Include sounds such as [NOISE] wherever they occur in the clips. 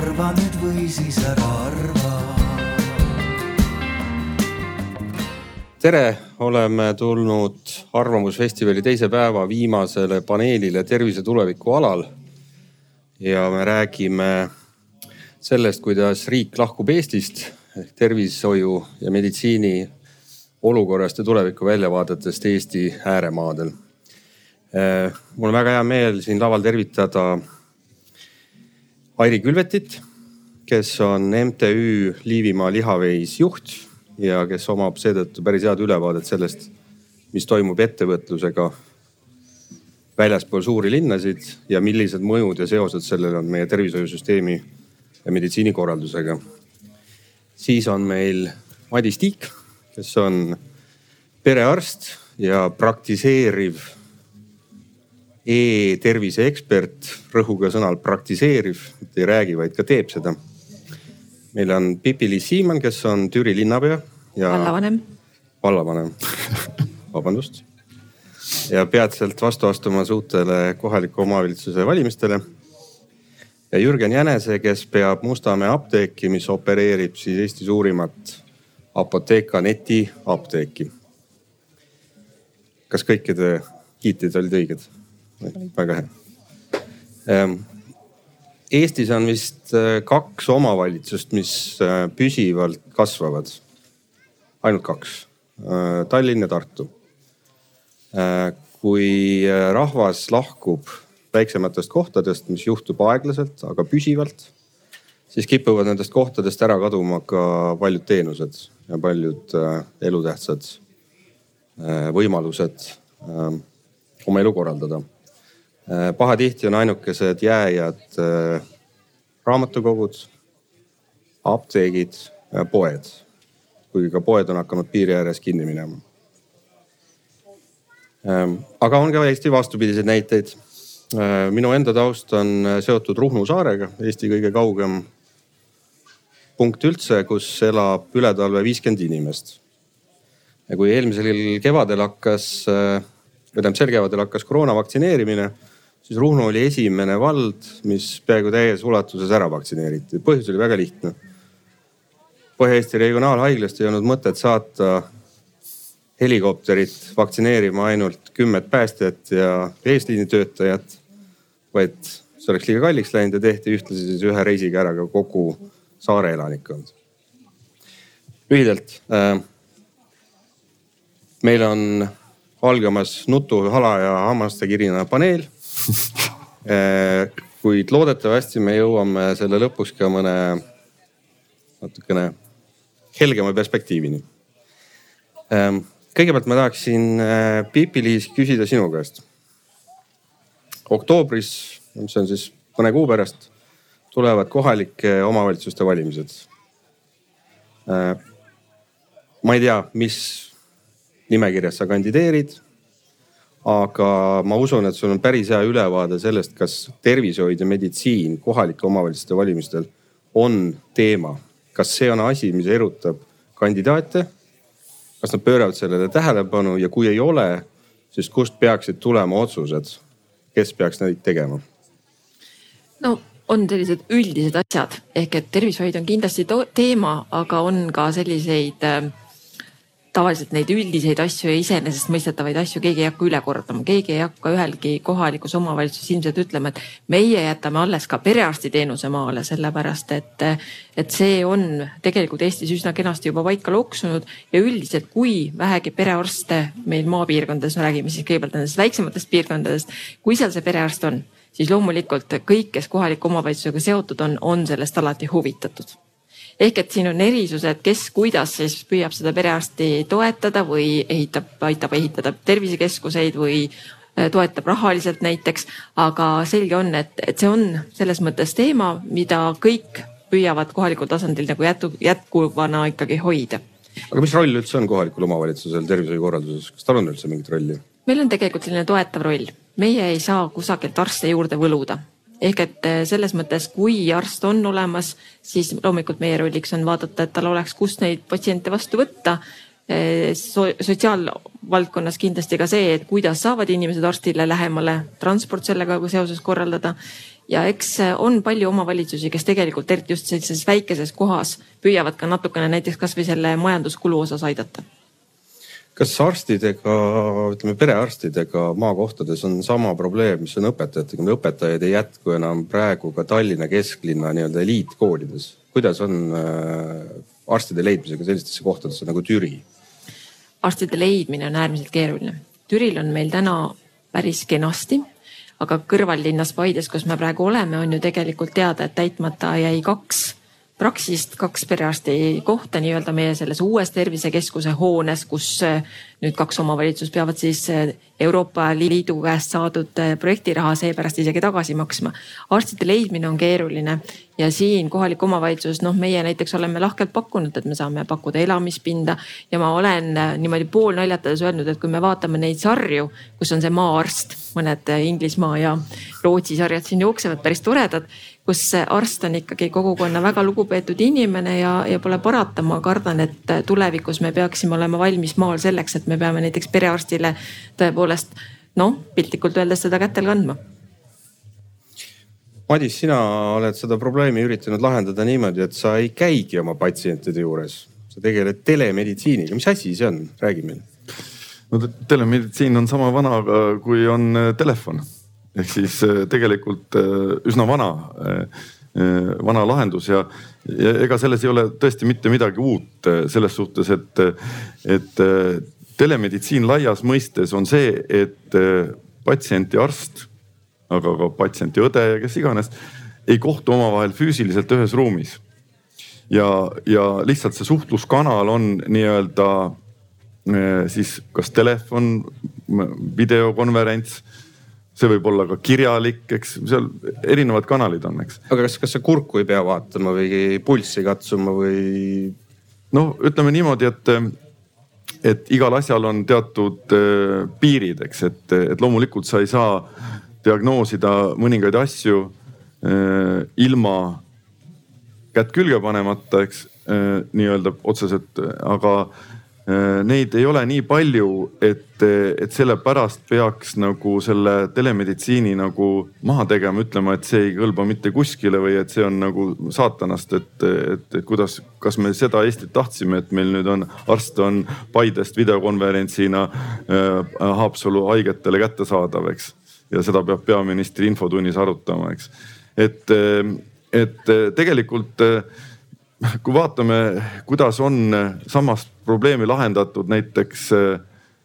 arva nüüd või siis ära arva. tere, oleme tulnud Arvamusfestivali teise päeva viimasele paneelile Tervise tuleviku alal. ja me räägime sellest, kuidas riik lahkub Eestist ehk tervishoiu ja meditsiini olukorrast ja tuleviku väljavaadetest Eesti ääremaadel. mul on väga hea meel siin laval tervitada Airi Külvetit, kes on MTÜ Liivimaa lihaveis juht ja kes omab seetõttu päris head ülevaadet sellest, mis toimub ettevõtlusega väljaspool suuri linnasid ja millised mõjud ja seosed sellel on meie tervishoiusüsteemi ja meditsiinikorraldusega. siis on meil Madis Tiik, kes on perearst ja praktiseeriv e-tervise ekspert, rõhuga sõnal praktiseeriv, mitte ei räägi, vaid ka teeb seda. meil on Pipi-Liis Siimann, kes on Türi linnapea ja. vallavanem. vallavanem [LAUGHS] vabandust. ja peatselt vastu astumas uutele kohaliku omavalitsuse valimistele. ja Jürgen Jänese, kes peab Mustamäe apteeki, mis opereerib siis Eesti suurimat Apotheka neti apteeki. kas kõikide kiited olid õiged? Väga hea. Ehm, Eestis on vist äh, kaks omavalitsust, mis äh, püsivalt kasvavad. ainult kaks, äh, Tallinn ja Tartu. kui rahvas lahkub väiksematest kohtadest, mis juhtub aeglaselt, aga püsivalt, siis kipuvad nendest kohtadest ära kaduma ka paljud teenused ja paljud elutähtsad võimalused oma elu korraldada pahatihti on ainukesed jääjad äh, raamatukogud, apteegid, poed. kuigi ka poed on hakanud piiri ääres kinni minema. Ähm, aga on ka Eesti vastupidiseid näiteid. Äh, minu enda taust on seotud Ruhnu saarega, Eesti kõige kaugem punkt üldse, kus elab üle talve viiskümmend inimest. ja kui eelmisel kevadel hakkas, või tähendab sel kevadel hakkas koroona vaktsineerimine siis Ruhnu oli esimene vald, mis peaaegu täies ulatuses ära vaktsineeriti. põhjus oli väga lihtne. Põhja-Eesti Regionaalhaiglast ei olnud mõtet saata helikopterit vaktsineerima ainult kümmet päästjat ja eesliinitöötajat, vaid see oleks liiga kalliks läinud ja tehti ühtlasi siis ühe reisiga ära ka kogu saare elanikkond. lühidalt äh,. meil on algamas nutu, hala ja hammaste kirina paneel kuid loodetavasti me jõuame selle lõpuks ka mõne natukene helgema perspektiivini. Ähm, kõigepealt ma tahaksin äh, Pipi-Liis küsida sinu käest. oktoobris, mis on siis mõne kuu pärast, tulevad kohalike omavalitsuste valimised. Äh, ma ei tea, mis nimekirjas sa kandideerid aga ma usun, et sul on päris hea ülevaade sellest, kas tervishoid ja meditsiin kohalike omavalitsuste valimistel on teema. kas see on asi, mis erutab kandidaate? kas nad pööravad sellele tähelepanu ja kui ei ole, siis kust peaksid tulema otsused, kes peaks neid tegema? no on sellised üldised asjad ehk et tervishoid on kindlasti teema, aga on ka selliseid äh, tavaliselt neid üldiseid asju ja iseenesestmõistetavaid asju keegi ei hakka üle kordama, keegi ei hakka ühelgi kohalikus omavalitsuses ilmselt ütlema, et meie jätame alles ka perearstiteenuse maale, sellepärast et, et see on tegelikult Eestis üsna kenasti juba paika loksunud. Ja üldiselt, kui vähegi perearste meil maapiirkondades, me räägime siis kõigepealt nendest väiksematest piirkondadest, kui seal see perearst on, siis loomulikult kõik, kes kohaliku omavalitsusega seotud on, on sellest alati huvitatud ehk et siin on erisused, kes kuidas siis püüab seda perearsti toetada või ehitab, aitab ehitada tervisekeskuseid või äh, toetab rahaliselt näiteks. aga selge on, et, et see on selles mõttes teema, mida kõik püüavad kohalikul tasandil nagu jätku, jätkuvana ikkagi hoida. aga mis roll üldse on kohalikul omavalitsusel tervishoiukorralduses, kas tal on üldse mingit rolli? meil on tegelikult selline toetav roll, meie ei saa kusagilt arste juurde võluda ehk et eh, selles mõttes, kui arst on olemas, siis loomulikult meie rolliks on vaadata, et tal oleks, kust neid patsiente vastu võtta eh, so. sotsiaalvaldkonnas kindlasti ka see, et kuidas saavad inimesed arstile lähemale, transport sellega seoses korraldada. ja eks on palju omavalitsusi, kes tegelikult eriti just sellises väikeses kohas püüavad ka natukene näiteks kasvõi selle majanduskulu osas aidata kas arstidega, ütleme perearstidega maakohtades on sama probleem, mis on õpetajatega, õpetajaid ei jätku enam praegu ka Tallinna kesklinna nii-öelda eliitkoolides. kuidas on äh, arstide leidmisega sellistesse kohtadesse nagu Türi? arstide leidmine on äärmiselt keeruline. Türil on meil täna päris kenasti, aga kõrvallinnas Paides, kus me praegu oleme, on ju tegelikult teada, et täitmata jäi kaks Praxist kaks perearsti kohta nii-öelda meie selles uues tervisekeskuse hoones, kus eh, nüüd kaks omavalitsust peavad siis eh, Euroopa Liidu käest saadud eh, projektiraha seepärast isegi tagasi maksma. arstide leidmine on keeruline ja siin kohalik omavalitsus, noh, meie näiteks oleme lahkelt pakkunud, et me saame pakkuda elamispinda ja ma olen niimoodi poolnaljatades öelnud, et kui me vaatame neid sarju, kus on see maaarst, mõned Inglismaa ja Rootsi sarjad siin jooksevad, päris toredad kus arst on ikkagi kogukonna väga lugupeetud inimene ja, ja pole parata, ma kardan, et tulevikus me peaksime olema valmis maal selleks, et me peame näiteks perearstile tõepoolest noh, piltlikult öeldes seda kätel kandma. Madis, sina oled seda probleemi üritanud lahendada niimoodi, et sa ei käigi oma patsientide juures, sa tegeled telemeditsiiniga, mis asi see on, räägi meile. no telemeditsiin on sama vana, kui on telefon ehk siis äh, tegelikult äh, üsna vana, äh, vana lahendus ja, ja ega selles ei ole tõesti mitte midagi uut selles suhtes, et, et telemeditsiin laias mõistes on see, et patsient ja arst, aga ka patsient ja õde ja kes iganes ei kohtu omavahel füüsiliselt ühes ruumis. ja, ja lihtsalt see suhtluskanal on nii-öelda siis kas telefon, videokonverents see võib olla ka kirjalik, eks seal erinevad kanalid on, eks. aga kas, kas sa kurku ei pea vaatama või pulssi katsuma või? noh, ütleme niimoodi, et, et igal asjal on teatud äh, piirid, eks, et, et loomulikult sa ei saa diagnoosida mõningaid asju äh, ilma kätt külge panemata, eks äh, nii-öelda otseselt, aga neid ei ole nii palju, et, et sellepärast peaks nagu selle telemeditsiini nagu maha tegema, ütlema, et see ei kõlba mitte kuskile või et see on nagu saatanast, et, et, et kuidas, kas me seda Eestit tahtsime, et meil nüüd on arst on Paidest videokonverentsina äh, Haapsalu haigetele kättesaadav, eks. ja seda peab peaministri infotunnis arutama, eks. et, et tegelikult äh, kui vaatame, kuidas on samast probleemi lahendatud näiteks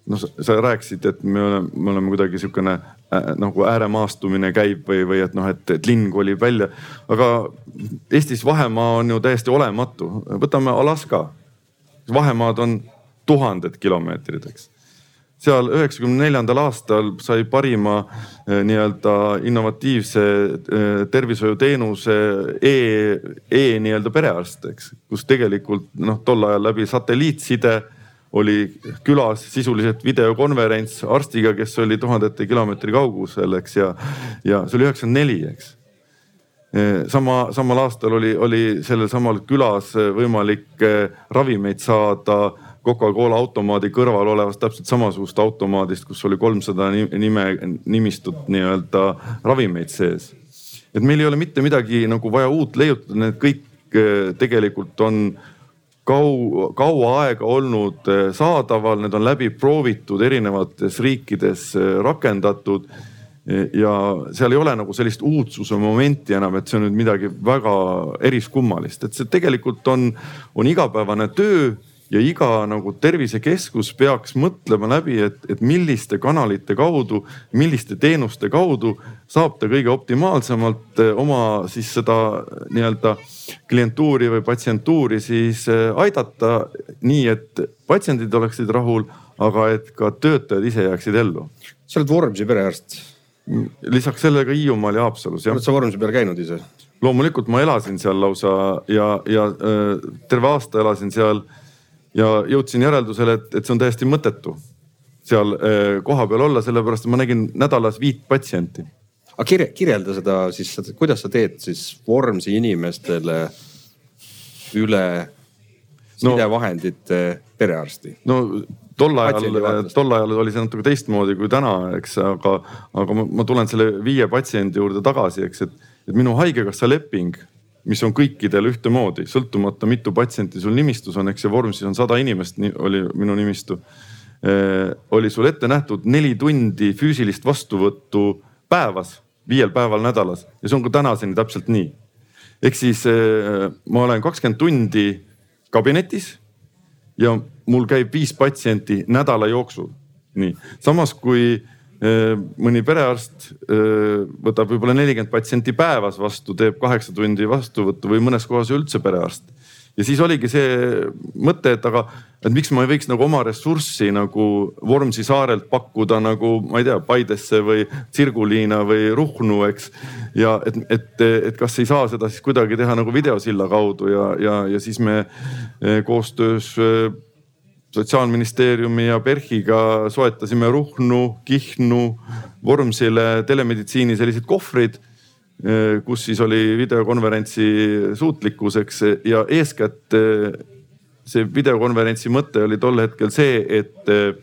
noh, sa rääkisid, et me oleme, me oleme kuidagi sihukene äh, nagu ääremaastumine käib või, või et noh, et, et linn kolib välja. aga Eestis vahemaa on ju täiesti olematu, võtame Alaska. vahemaad on tuhanded kilomeetrid, eks seal üheksakümne neljandal aastal sai parima eh, nii-öelda innovatiivse eh, tervishoiuteenuse e, e nii-öelda perearst, eks. kus tegelikult noh, tol ajal läbi satelliitside oli külas sisuliselt videokonverents arstiga, kes oli tuhandete kilomeetri kaugusel, eks ja, ja see oli üheksakümmend neli, eks eh, sama, samal aastal oli, oli sellel samal külas võimalik ravimeid saada Coca-Cola automaadi kõrval olevast täpselt samasugust automaadist, kus oli kolmsada nime, nimistut nii-öelda ravimeid sees. et meil ei ole mitte midagi nagu vaja uut leiutada, need kõik eh, tegelikult on kau-, kaua aega olnud eh, saadaval, need on läbi proovitud erinevates riikides eh, rakendatud ja seal ei ole nagu sellist uudsuse momenti enam, et see on nüüd midagi väga eriskummalist, et see tegelikult on, on igapäevane töö ja iga nagu tervisekeskus peaks mõtlema läbi, et, et milliste kanalite kaudu, milliste teenuste kaudu saab ta kõige optimaalsemalt eh, oma siis seda nii-öelda klientuuri või patsientuuri siis eh, aidata nii, et patsiendid oleksid rahul, aga et ka töötajad ise jääksid ellu. sa oled Vormsi perearst? lisaks sellele ka Hiiumaal ja Haapsalus jah. oled sa Vormsi peal käinud ise? loomulikult ma elasin seal lausa ja, ja terve aasta elasin seal ja jõudsin järeldusele, et, et see on täiesti mõttetu seal eh, kohapeal olla, sellepärast et ma nägin nädalas viit patsienti. aga kirja, kirjelda seda siis, kuidas sa teed siis Vormsi inimestele üle sidevahendite no, perearsti? no tol ajal, tol ajal oli see natuke teistmoodi kui täna, eks, aga, aga ma, ma tulen selle viie patsiendi juurde tagasi, eks, et, et minu haigekassa leping, mis on kõikidel ühtemoodi, sõltumata mitu patsienti sul nimistus on, eks see vorm siis on sada inimest, oli minu nimistu. oli sul ette nähtud neli tundi füüsilist vastuvõttu päevas, viiel päeval nädalas ja see on ka tänaseni täpselt nii. ehk siis ma olen kakskümmend tundi kabinetis ja mul käib viis patsienti nädala jooksul. nii, samas kui mõni perearst äh, võtab võib-olla nelikümmend patsienti päevas vastu, teeb kaheksa tundi vastuvõttu või mõnes kohas üldse perearst. ja siis oligi see mõte, et aga, et miks ma ei võiks nagu oma ressurssi nagu Vormsi saarelt pakkuda nagu ma ei tea, Paidesse või Sirguliina või Ruhnu, eks. ja et, et, et kas ei saa seda siis kuidagi teha nagu videosilla kaudu ja, ja, ja siis me äh, koostöös sotsiaalministeeriumi ja PERHiga soetasime Ruhnu, Kihnu, Vormsile telemeditsiini sellised kohvrid, eh, kus siis oli videokonverentsi suutlikkus, eks ja eeskätt eh, see videokonverentsi mõte oli tol hetkel see, et eh,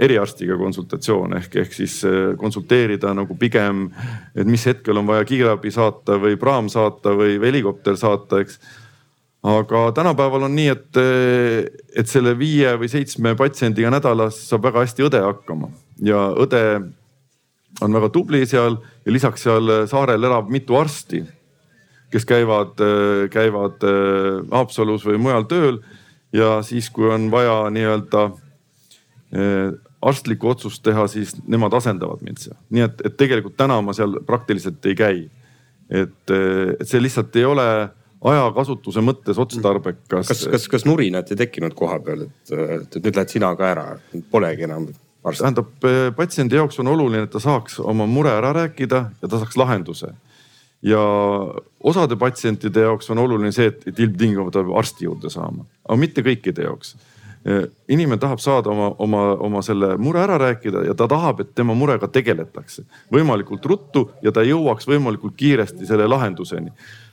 eriarstiga konsultatsioon ehk, ehk siis konsulteerida nagu pigem, et mis hetkel on vaja kiirabi saata või praam saata või helikopter saata, eks aga tänapäeval on nii, et, et selle viie või seitsme patsiendiga nädalas saab väga hästi õde hakkama ja õde on väga tubli seal ja lisaks seal saarel elab mitu arsti, kes käivad, käivad äh, Haapsalus või mujal tööl ja siis, kui on vaja nii-öelda arstlikku otsust teha, siis nemad asendavad mind seal. nii et, et tegelikult täna ma seal praktiliselt ei käi. et, et see lihtsalt ei ole ajakasutuse mõttes otstarbekas. kas, kas, kas nurinat ei tekkinud koha peal, et, et nüüd lähed sina ka ära, polegi enam arst? tähendab, patsiendi jaoks on oluline, et ta saaks oma mure ära rääkida ja ta saaks lahenduse. ja osade patsientide jaoks on oluline see, et, et ilmtingimata peab arsti juurde saama, aga mitte kõikide jaoks inimene tahab saada oma, oma, oma selle mure ära rääkida ja ta tahab, et tema murega tegeletakse võimalikult ruttu ja ta jõuaks võimalikult kiiresti selle lahenduseni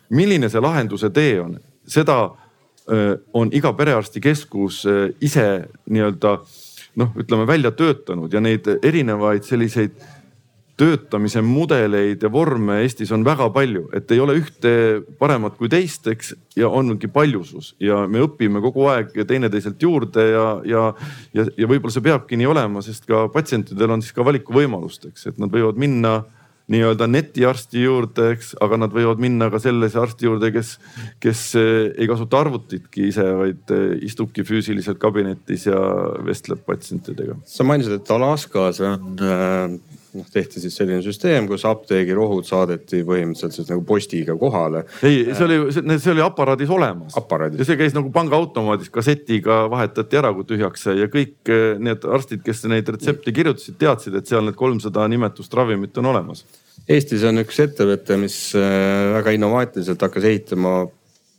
milline see lahenduse tee on, seda on iga perearstikeskus ise nii-öelda noh, ütleme välja töötanud ja neid erinevaid selliseid töötamise mudeleid ja vorme Eestis on väga palju, et ei ole ühte paremat kui teist, eks. ja ongi paljusus. Ja me õpime kogu aeg teineteiselt juurde ja, ja, ja, ja võib-olla see peabki nii olema, sest ka patsientidel on siis ka valikuvõimalust, eks, et nad võivad minna nii-öelda netiarsti juurde, eks, aga nad võivad minna ka sellise arsti juurde, kes, kes eh, ei kasuta arvutitki ise, vaid eh, istubki füüsiliselt kabinetis ja vestleb patsientidega. sa mainisid, et Alaskas on äh, noh, tehti siis selline süsteem, kus apteegirohud saadeti põhimõtteliselt siis nagu postiga kohale. ei, see oli, see oli aparaadis olemas. ja see käis nagu pangaautomaadis, kassetiga vahetati ära, kui tühjaks sai ja kõik eh, need arstid, kes neid retsepte kirjutasid, teadsid, et seal need kolmsada nimetust ravimit on olemas. Eestis on üks ettevõte, mis eh, väga innovaatiliselt hakkas ehitama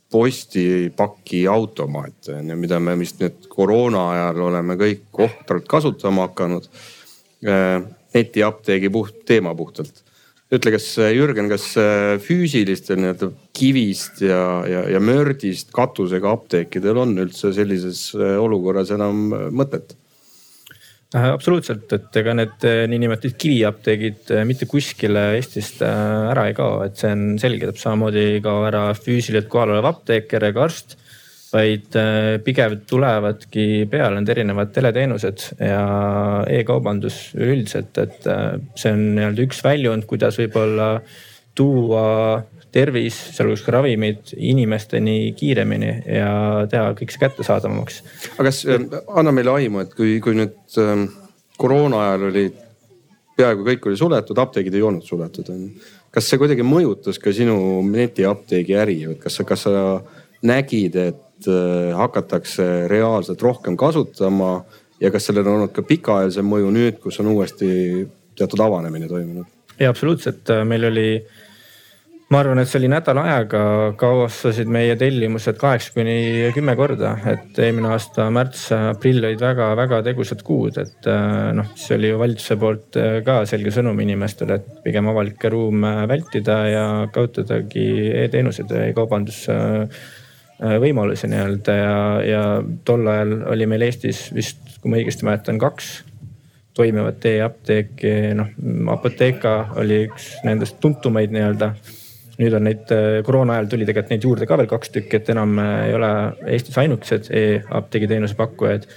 postipaki ju, mida me vist nüüd koroona ajal oleme kõik ohtralt kasutama hakanud eh, netiapteegi puht, teema puhtalt. ütle, kas Jürgen, kas äh, füüsilistel nii-öelda kivist ja, ja, ja mördist katusega apteekidel on üldse sellises äh, olukorras enam äh, mõtet? absoluutselt, et ega need niinimetatud kiviapteegid mitte kuskile Eestist ära ei kao, et see on selge, täpselt samamoodi ei kao ära füüsiliselt kohal olev apteeker ega arst vaid äh, pigem tulevadki peale need erinevad teleteenused ja e-kaubandus üleüldiselt, et äh, see on nii-öelda üks väljund, kuidas võib-olla tuua tervis, sealhulgas ka ravimid inimesteni kiiremini ja teha kõik see kättesaadavamaks. aga kas, äh, anna meile aimu, et kui, kui nüüd ähm, koroona ajal oli, peaaegu kõik oli suletud, apteegid ei olnud suletud on ju. kas see kuidagi mõjutas ka sinu netiapteegi äri, kas sa, kas sa nägid, et hakatakse reaalselt rohkem kasutama ja kas sellel on olnud ka pikaajalisem mõju nüüd, kus on uuesti teatud avanemine toimunud? ja absoluutselt, äh, meil oli, ma arvan, et see oli nädala ajaga kasvasid meie tellimused kaheksa kuni kümme korda, et eelmine aasta märts-aprill olid väga-väga tegusad kuud, et äh, noh, see oli ju valitsuse poolt ka selge sõnum inimestele, et pigem avalikke ruume vältida ja kasutadagi e-teenuseid ja e-kaubandus Äh, võimalusi nii-öelda ja, ja tol ajal oli meil Eestis vist, kui ma õigesti mäletan, kaks toimivat e-apteeki, noh Apotheka oli üks nendest tuntumaid nii-öelda. nüüd on neid koroona ajal tuli tegelikult neid juurde ka veel kaks tükki, et enam ei ole Eestis ainukesed e-apteegi teenuse pakkujad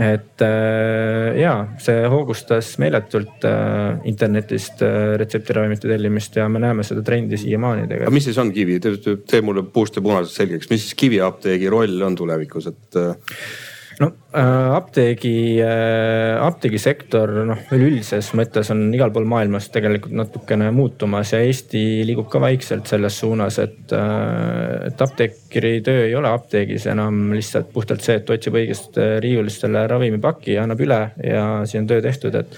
et äh, ja see hoogustas meeletult äh, internetist äh, retseptiravimite tellimist ja me näeme seda trendi siiamaani tegelikult. aga mis siis on kivi, tee mulle puust ja punasest selgeks, mis siis kiviapteegi roll on tulevikus, et äh...? No äh, apteegi äh,, apteegisektor noh, üleüldises mõttes on igal pool maailmas tegelikult natukene muutumas ja Eesti liigub ka vaikselt selles suunas, et äh,, et apteekri töö ei ole apteegis enam lihtsalt puhtalt see, et otsib õigest riiulist selle ravimipaki ja annab üle ja siis on töö tehtud, et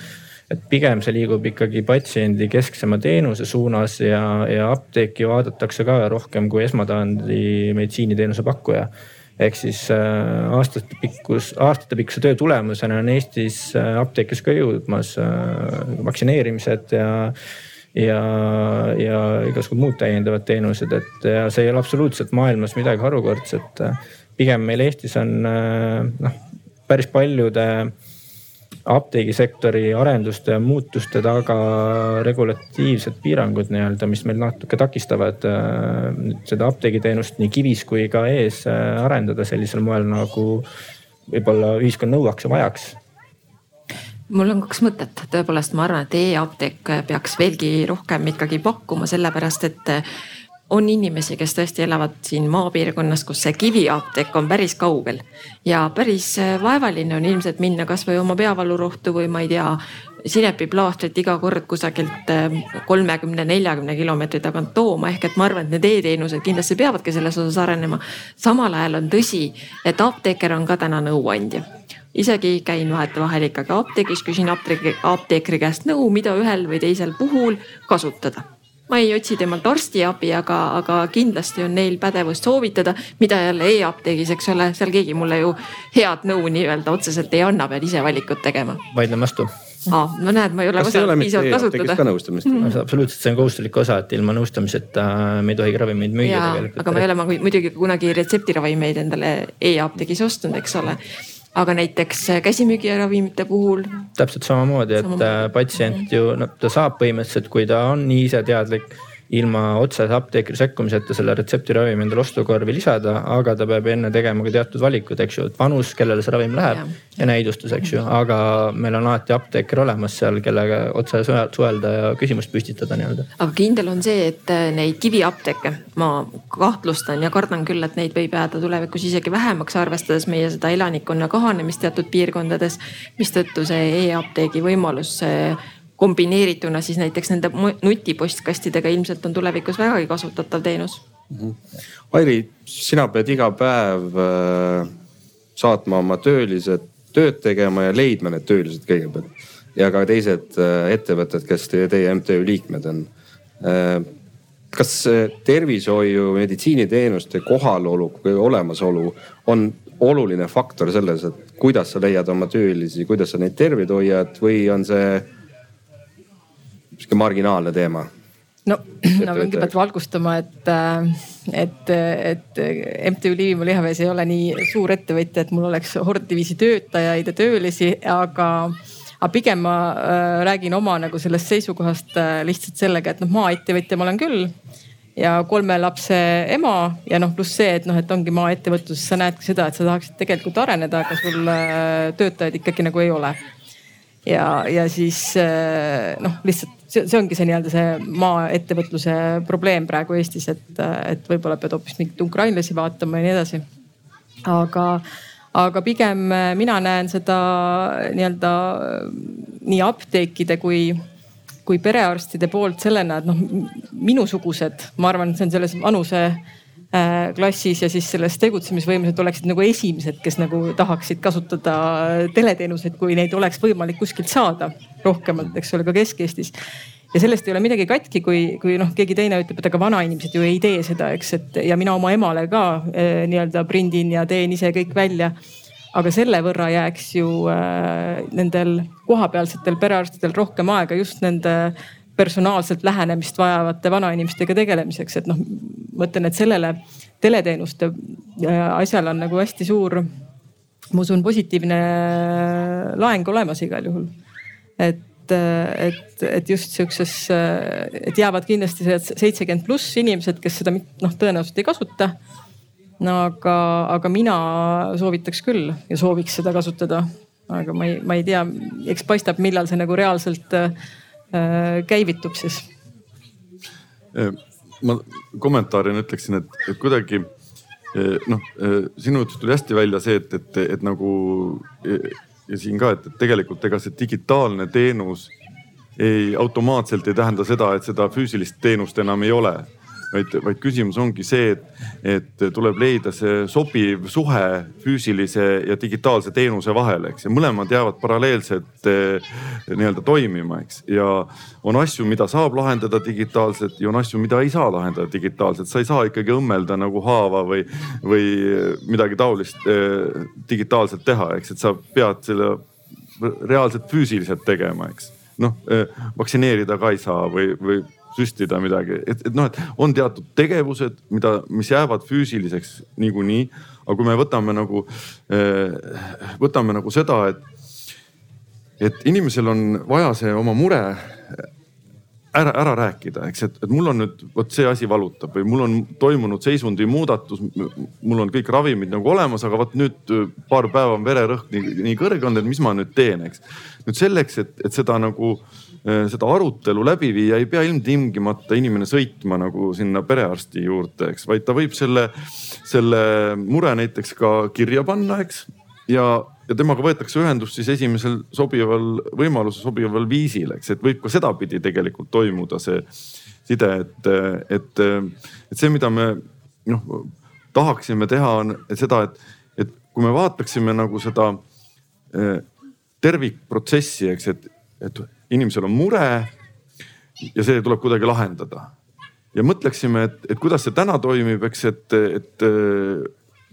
et pigem see liigub ikkagi patsiendi kesksema teenuse suunas ja, ja apteeki vaadatakse ka rohkem kui esmatasandi meditsiiniteenuse pakkuja ehk siis äh, aastate pikkus, aastatepikkuse töö tulemusena on Eestis äh, apteekis ka jõudmas äh, vaktsineerimised ja ja, ja igasugused muud täiendavad teenused, et ja see ei ole absoluutselt maailmas midagi harukordset. pigem meil Eestis on noh, päris paljude apteegisektori arenduste ja muutuste taga regulatiivsed piirangud nii-öelda, mis meil natuke takistavad äh, seda apteegiteenust nii kivis kui ka ees äh, arendada sellisel moel, nagu võib-olla ühiskond nõuaks ja vajaks. Mul on kaks mõtet, tõepoolest ma arvan, et e-apteek peaks veelgi rohkem ikkagi pakkuma, sellepärast et on inimesi, kes tõesti elavad siin maapiirkonnas, kus see kiviapteek on päris kaugel. Ja päris äh, vaevaline on ilmselt minna kasvõi oma peavalurohtu või ma ei tea, sinepiplaastrit iga kord kusagilt äh, kolmekümne, neljakümne kilomeetri tagant tooma, ehk et ma arvan, et need e-teenused kindlasti peavadki selles osas arenema. samal ajal on tõsi, et apteeker on ka täna nõuandja. Isegi käin vahetevahel ikkagi apteegis, küsin apteekri, apteekri käest nõu, mida ühel või teisel puhul kasutada ma ei otsi temalt arstiabi, aga, aga kindlasti on neil pädevust soovitada, mida jälle e-apteegis, eks ole, seal keegi mulle ju head nõu nii-öelda otseselt ei anna, pean ise valikut tegema. vaidlen vastu aa, no näed, ma ei ole osanud piisavalt kasutada. ka nõustamist mm. -hmm. absoluutselt, see on kohustuslik osa, et ilma nõustamiseta me ei tohigi ravimeid müüa tegelikult. aga ma ei ole ma muidugi kunagi retseptiravimeid endale e-apteegis ostnud, eks ole aga näiteks käsimüügiravimite puhul. täpselt samamoodi, et samamoodi. patsient ju, no ta saab põhimõtteliselt, kui ta on nii iseteadlik ilma otsese apteekri sekkumiseta selle retseptiravimi endale ostukorvi lisada, aga ta peab enne tegema ka teatud valikud, eks ju, et vanus, kellele see ravim läheb ja, ja näidustus, eks ju, aga meil on alati apteeker olemas seal, kellega otse suhelda ja küsimust püstitada nii-öelda. aga kindel on see, et äh, neid kiviapteeke ma kahtlustan ja kardan küll, et neid võib jääda tulevikus isegi vähemaks, arvestades meie seda elanikkonna kahanemist teatud piirkondades, mistõttu see e-apteegi võimalus kombineerituna siis näiteks nende nutipostkastidega ilmselt on tulevikus vägagi kasutatav teenus mm. -hmm. Airi, sina pead iga päev äh, saatma oma töölised tööd tegema ja leidma need töölised kõigepealt ja ka teised äh, ettevõtted, kes teie, teie MTÜ liikmed on äh,. kas tervishoiu, meditsiiniteenuste kohalolu või olemasolu on oluline faktor selles, et kuidas sa leiad oma töölisi, kuidas sa neid terveid hoiad või on see sihuke marginaalne teema? no ma pean kõigepealt valgustama, et, äh, et, et MTÜ Liivimaa lihavees ei ole nii suur ettevõtja, et mul oleks horddiviisi töötajaid ja töölisi, aga aga pigem ma äh, räägin oma nagu sellest seisukohast äh, lihtsalt sellega, et noh, maaettevõtja ma olen küll ja kolme lapse ema ja noh, pluss see, et noh, et ongi maaettevõtluses, sa näed ka seda, et sa tahaksid tegelikult areneda, aga sul äh, töötajaid ikkagi nagu ei ole ja, ja siis äh, noh, lihtsalt see, see ongi see nii-öelda see maaettevõtluse probleem praegu Eestis, et, et võib-olla pead hoopis mingeid ukrainlasi vaatama ja nii edasi. aga, aga pigem mina näen seda nii-öelda nii apteekide kui, kui perearstide poolt sellena, et noh, minusugused, ma arvan, see on selles vanuse klassis ja siis selles tegutsemisvõimelised oleksid nagu esimesed, kes nagu tahaksid kasutada teleteenuseid, kui neid oleks võimalik kuskilt saada rohkemalt, eks ole, ka Kesk-Eestis ja sellest ei ole midagi katki, kui, kui noh, keegi teine ütleb, et aga vanainimesed ju ei tee seda, eks, et ja mina oma emale ka eh, nii-öelda prindin ja teen ise kõik välja. aga selle võrra jääks ju äh, nendel kohapealsetel perearstidel rohkem aega just nende personaalselt lähenemist vajavate vanainimestega tegelemiseks, et noh, ma ütlen, et sellele teleteenuste äh, asjal on nagu hästi suur, ma usun, positiivne laeng olemas igal juhul. et et, et, et just sihukeses, et jäävad kindlasti seitsekümmend pluss inimesed, kes seda noh, tõenäoliselt ei kasuta. no aga, aga mina soovitaks küll ja sooviks seda kasutada, aga ma ei, ma ei tea, eks paistab, millal see nagu reaalselt äh, käivitub siis. ma kommentaarina ütleksin, et, et kuidagi noh, sinu jutust tuli hästi välja see, et, et, et nagu ja siin ka, et tegelikult ega see digitaalne teenus ei automaatselt ei tähenda seda, et seda füüsilist teenust enam ei ole vaid, vaid küsimus ongi see, et, et tuleb leida see sobiv suhe füüsilise ja digitaalse teenuse vahel, eks. ja mõlemad jäävad paralleelselt eh, nii-öelda toimima, eks. ja on asju, mida saab lahendada digitaalselt ja on asju, mida ei saa lahendada digitaalselt. sa ei saa ikkagi õmmelda nagu haava või, või midagi taolist eh, digitaalselt teha, eks, et sa pead selle reaalselt füüsiliselt tegema, eks noh, eh, vaktsineerida ka ei saa või, või süstida midagi, et, et noh, et on teatud tegevused, mida, mis jäävad füüsiliseks niikuinii. aga kui me võtame nagu, eh, võtame nagu seda, et, et inimesel on vaja see oma mure ära, ära rääkida, eks, et, et mul on nüüd vot see asi valutab või mul on toimunud seisundi muudatus. mul on kõik ravimid nagu olemas, aga vot nüüd paar päeva on vererõhk nii, nii kõrge olnud, et mis ma nüüd teen, eks. nüüd selleks, et, et seda nagu Äh, seda arutelu läbi viia, ei pea ilmtingimata inimene sõitma nagu sinna perearsti juurde, eks, vaid ta võib selle, selle mure näiteks ka kirja panna, eks. ja, ja temaga võetakse ühendust siis esimesel sobival võimalusel, sobival viisil, eks, et võib ka sedapidi tegelikult toimuda see side, et, et, et see, mida me noh tahaksime teha, on seda, et, et kui me vaataksime nagu seda eh, tervikprotsessi, eks, et, et inimesel on mure ja see tuleb kuidagi lahendada. ja mõtleksime, et, et kuidas see täna toimib, eks, et, et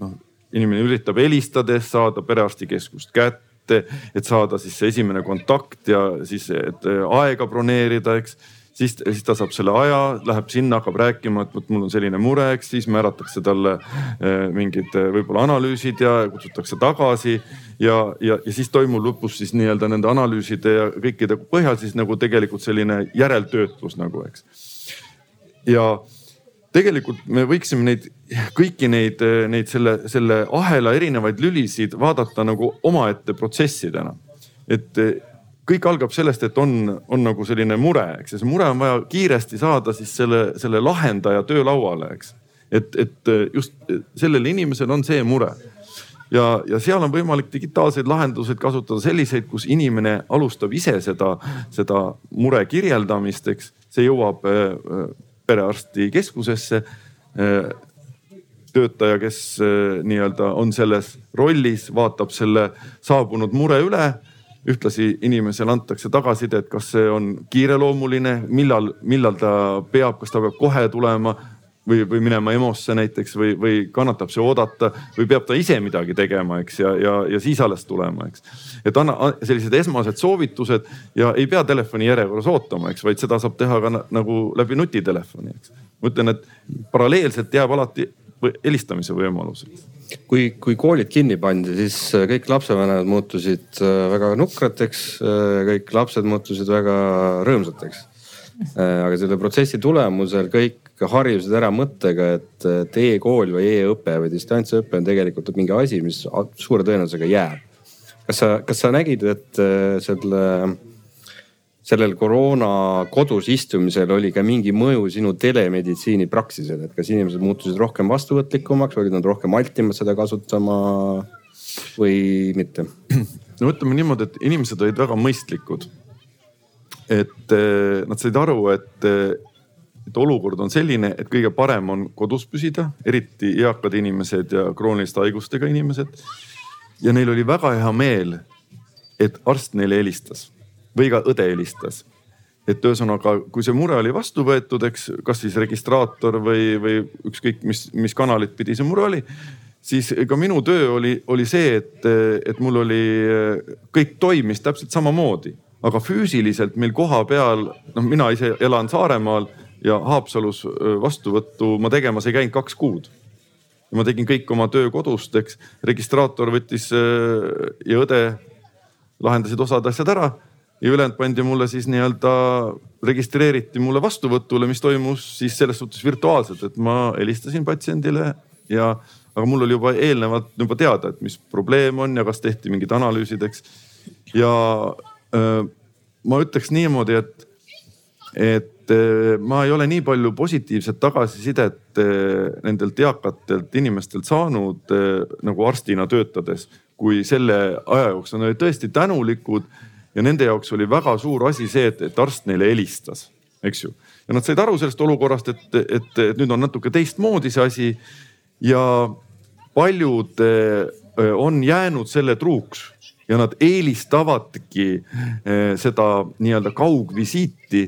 noh, inimene üritab helistades saada perearstikeskust kätte, et saada siis see esimene kontakt ja siis, et aega broneerida, eks siis, siis ta saab selle aja, läheb sinna, hakkab rääkima, et vot mul on selline mure, eks siis määratakse talle eh, mingid eh, võib-olla analüüsid ja kutsutakse tagasi. ja, ja, ja siis toimub lõpus siis nii-öelda nende analüüside ja kõikide põhjal siis nagu tegelikult selline järeltöötlus nagu, eks. ja tegelikult me võiksime neid kõiki neid, eh, neid selle, selle ahela erinevaid lülisid vaadata nagu omaette protsessidena. et kõik algab sellest, et on, on nagu selline mure, eks ja see mure on vaja kiiresti saada siis selle, selle lahendaja töölauale, eks. et, et just sellel inimesel on see mure ja, ja seal on võimalik digitaalseid lahenduseid kasutada selliseid, kus inimene alustab ise seda, seda mure kirjeldamist, eks. see jõuab äh, perearstikeskusesse äh, töötaja, kes äh, nii-öelda on selles rollis, vaatab selle saabunud mure üle ühtlasi inimesele antakse tagasisidet, kas see on kiireloomuline, millal, millal ta peab, kas ta peab kohe tulema või, või minema EMO-sse näiteks või, või kannatab see oodata või peab ta ise midagi tegema, eks ja, ja, ja siis alles tulema, eks. et anna sellised esmased soovitused ja ei pea telefoni järjekorras ootama, eks, vaid seda saab teha ka nagu läbi nutitelefoni, eks. ma ütlen, et paralleelselt jääb alati helistamise võimalused kui, kui koolid kinni pandi, siis äh, kõik lapsevanemad muutusid äh, väga nukrateks, äh, kõik lapsed muutusid väga rõõmsateks. aga selle protsessi tulemusel kõik harjusid ära mõttega, et, et e-kool või e-õpe või distantsõpe on tegelikult mingi asi, mis suure tõenäosusega jääb. kas sa, kas sa nägid, et selle sellel koroona kodus istumisel oli ka mingi mõju sinu telemeditsiini praksisele, et kas inimesed muutusid rohkem vastuvõtlikumaks, olid nad rohkem altimad seda kasutama või mitte? no ütleme niimoodi, et inimesed olid väga mõistlikud. et eh, nad said aru, et, et olukord on selline, et kõige parem on kodus püsida, eriti eakad inimesed ja krooniliste haigustega inimesed. ja neil oli väga hea meel, et arst neile helistas või ka õde helistas. et ühesõnaga, kui see mure oli vastu võetud, eks, kas siis registraator või, või ükskõik mis, mis kanalit pidi see mure oli siis ka minu töö oli, oli see, et, et mul oli, kõik toimis täpselt samamoodi, aga füüsiliselt meil kohapeal, noh, mina ise elan Saaremaal ja Haapsalus vastuvõttu ma tegemas ei käinud kaks kuud. ma tegin kõik oma töö kodust, eks registraator võttis ja õde lahendasid osad asjad ära ja ülejäänud pandi mulle siis nii-öelda, registreeriti mulle vastuvõtule, mis toimus siis selles suhtes virtuaalselt, et ma helistasin patsiendile ja, aga mul oli juba eelnevalt juba teada, et mis probleem on ja kas tehti mingid analüüsid, eks. ja öö, ma ütleks niimoodi, et, et ma ei ole nii palju positiivset tagasisidet nendelt eakatelt inimestelt saanud nagu arstina töötades, kui selle aja jooksul, nad olid tõesti tänulikud ja nende jaoks oli väga suur asi see, et, et arst neile helistas, eks ju. ja nad said aru sellest olukorrast, et, et, et nüüd on natuke teistmoodi see asi ja paljud on jäänud selle truuks ja nad eelistavadki seda nii-öelda kaugvisiiti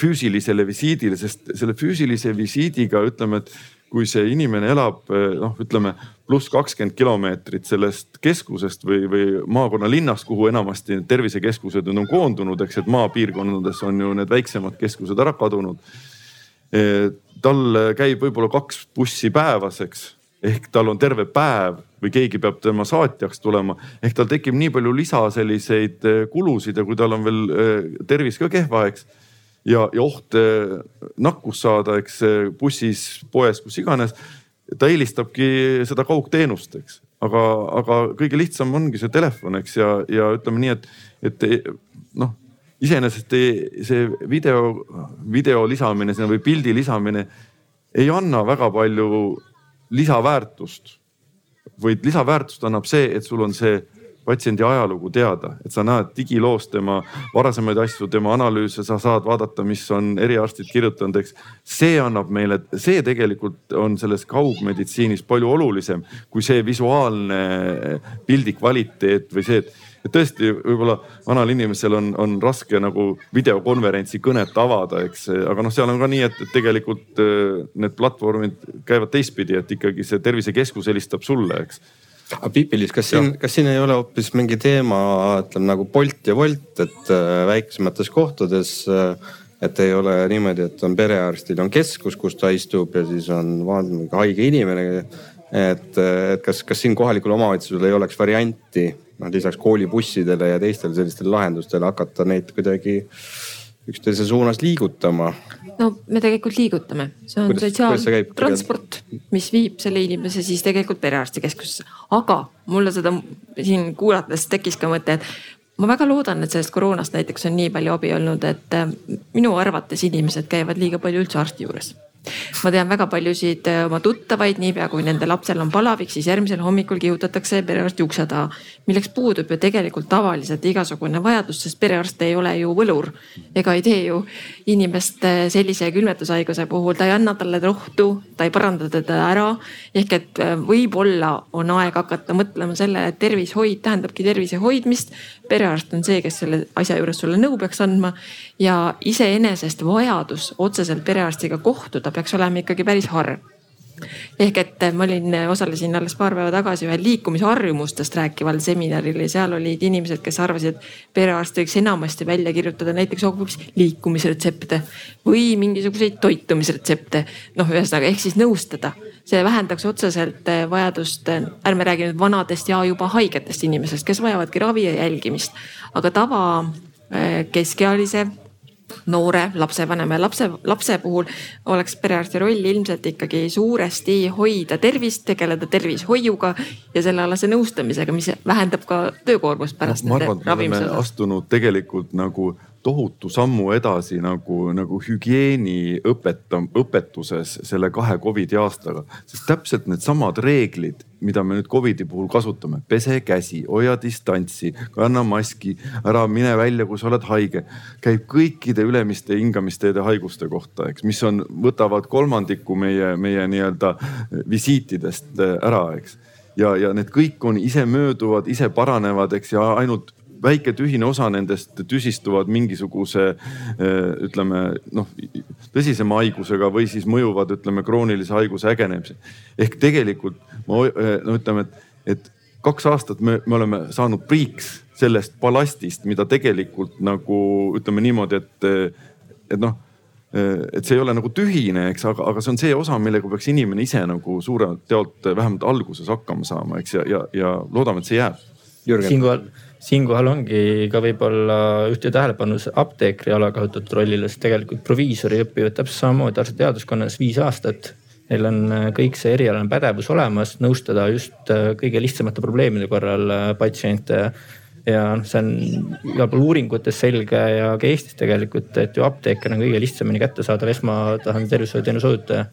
füüsilisele visiidile, sest selle füüsilise visiidiga ütleme, et kui see inimene elab noh, ütleme pluss kakskümmend kilomeetrit sellest keskusest või, või maakonna linnast, kuhu enamasti tervisekeskused on koondunud, eks, et maapiirkondades on ju need väiksemad keskused ära kadunud. tal käib võib-olla kaks bussi päevas, eks ehk tal on terve päev või keegi peab tema saatjaks tulema, ehk tal tekib nii palju lisa selliseid kulusid ja kui tal on veel tervis ka kehva, eks ja, ja oht nakkust saada, eks bussis, poes, kus iganes. ta eelistabki seda kaugteenust, eks, aga, aga kõige lihtsam ongi see telefon, eks ja, ja ütleme nii, et, et noh, iseenesest see video, video lisamine sinna või pildi lisamine ei anna väga palju lisaväärtust. vaid lisaväärtust annab see, et sul on see patsiendi ajalugu teada, et sa näed digiloos tema varasemaid asju, tema analüüse, sa saad vaadata, mis on eriarstid kirjutanud, eks. see annab meile, see tegelikult on selles kaugmeditsiinis palju olulisem kui see visuaalne pildi kvaliteet või see, et et tõesti, võib-olla vanal inimesel on, on raske nagu videokonverentsi kõnet avada, eks, aga noh, seal on ka nii, et, tegelikult need platvormid käivad teistpidi, et ikkagi see tervisekeskus helistab sulle, eks aga Pipilis, kas siin, kas siin ei ole hoopis mingi teema, ütleme nagu Bolt ja Wolt, et äh, väiksemates kohtades äh, et ei ole niimoodi, et on perearstil on keskus, kus ta istub ja siis on haige inimene. et, et kas, kas siin kohalikul omavalitsusel ei oleks varianti noh lisaks koolibussidele ja teistele sellistele lahendustele hakata neid kuidagi üksteise suunas liigutama? no me tegelikult liigutame, see on sotsiaaltransport, mis viib selle inimese siis tegelikult perearstikeskusesse. aga mulle seda siin kuulates tekkis ka mõte, et ma väga loodan, et sellest koroonast näiteks on nii palju abi olnud, et äh, minu arvates inimesed käivad liiga palju üldse arsti juures ma tean väga paljusid äh, oma tuttavaid, niipea kui nende lapsel on palavik, siis järgmisel hommikul kihutatakse perearsti ukse taha. milleks puudub ju tegelikult tavaliselt igasugune vajadus, sest perearst ei ole ju võlur ega ei tee ju inimest sellise külmetushaiguse puhul, ta ei anna talle rohtu, ta ei paranda teda ära. ehk et äh, võib-olla on aeg hakata mõtlema sellele, et tervishoid tähendabki tervise hoidmist. perearst on see, kes selle asja juures sulle nõu peaks andma ja iseenesest vajadus otseselt perearstiga kohtuda ta peaks olema ikkagi päris harv. Ehk et ma olin, osalesin alles paar päeva tagasi ühel liikumisharjumustest rääkival seminaril ja seal olid inimesed, kes arvasid, et perearst võiks enamasti välja kirjutada näiteks hoopis liikumisretsepte või mingisuguseid toitumisretsepte. noh, ühesõnaga ehk siis nõustada, see vähendaks otseselt vajadust, ärme räägi nüüd vanadest ja juba haigetest inimesest, kes vajavadki ravi ja jälgimist, aga tava eh, keskealise noore lapsevanema ja lapse, lapse puhul oleks perearsti roll ilmselt ikkagi suuresti hoida tervist, tegeleda tervishoiuga ja sellealase nõustamisega, mis vähendab ka töökoormust pärast no,. ma arvan, et me oleme astunud tegelikult nagu tohutu sammu edasi nagu, nagu hügieeni õpetam-, õpetuses selle kahe Covidi aastaga. sest täpselt needsamad reeglid, mida me nüüd Covidi puhul kasutame, pese käsi, hoia distantsi, kanna maski, ära mine välja, kui sa oled haige. käib kõikide ülemiste hingamisteede haiguste kohta, eks, mis on, võtavad kolmandiku meie, meie nii-öelda visiitidest ära, eks ja, ja need kõik on ise mööduvad, ise paranevad, eks ja ainult väike tühine osa nendest tüsistuvad mingisuguse ütleme noh, tõsisema haigusega või siis mõjuvad, ütleme kroonilise haiguse ägenemise. ehk tegelikult ma no ütleme, et, et kaks aastat me, me oleme saanud priiks sellest ballastist, mida tegelikult nagu ütleme niimoodi, et, et noh et see ei ole nagu tühine, eks, aga, aga see on see osa, millega peaks inimene ise nagu suuremalt jaolt vähemalt alguses hakkama saama, eks ja, ja, ja loodame, et see jääb. siinkohal siinkohal ongi ka võib-olla ühte tähelepanu apteekri alakasutatud rollile, sest tegelikult proviisori õpivad täpselt samamoodi arstiteaduskonnas viis aastat. Neil on äh, kõik see erialane pädevus olemas, nõustada just äh, kõige lihtsamate probleemide korral äh, patsiente ja noh, see on igal pool uuringutes selge ja ka Eestis tegelikult, et ju apteeker on kõige lihtsamini kättesaadav esmatasandi tervishoiuteenuse osutaja.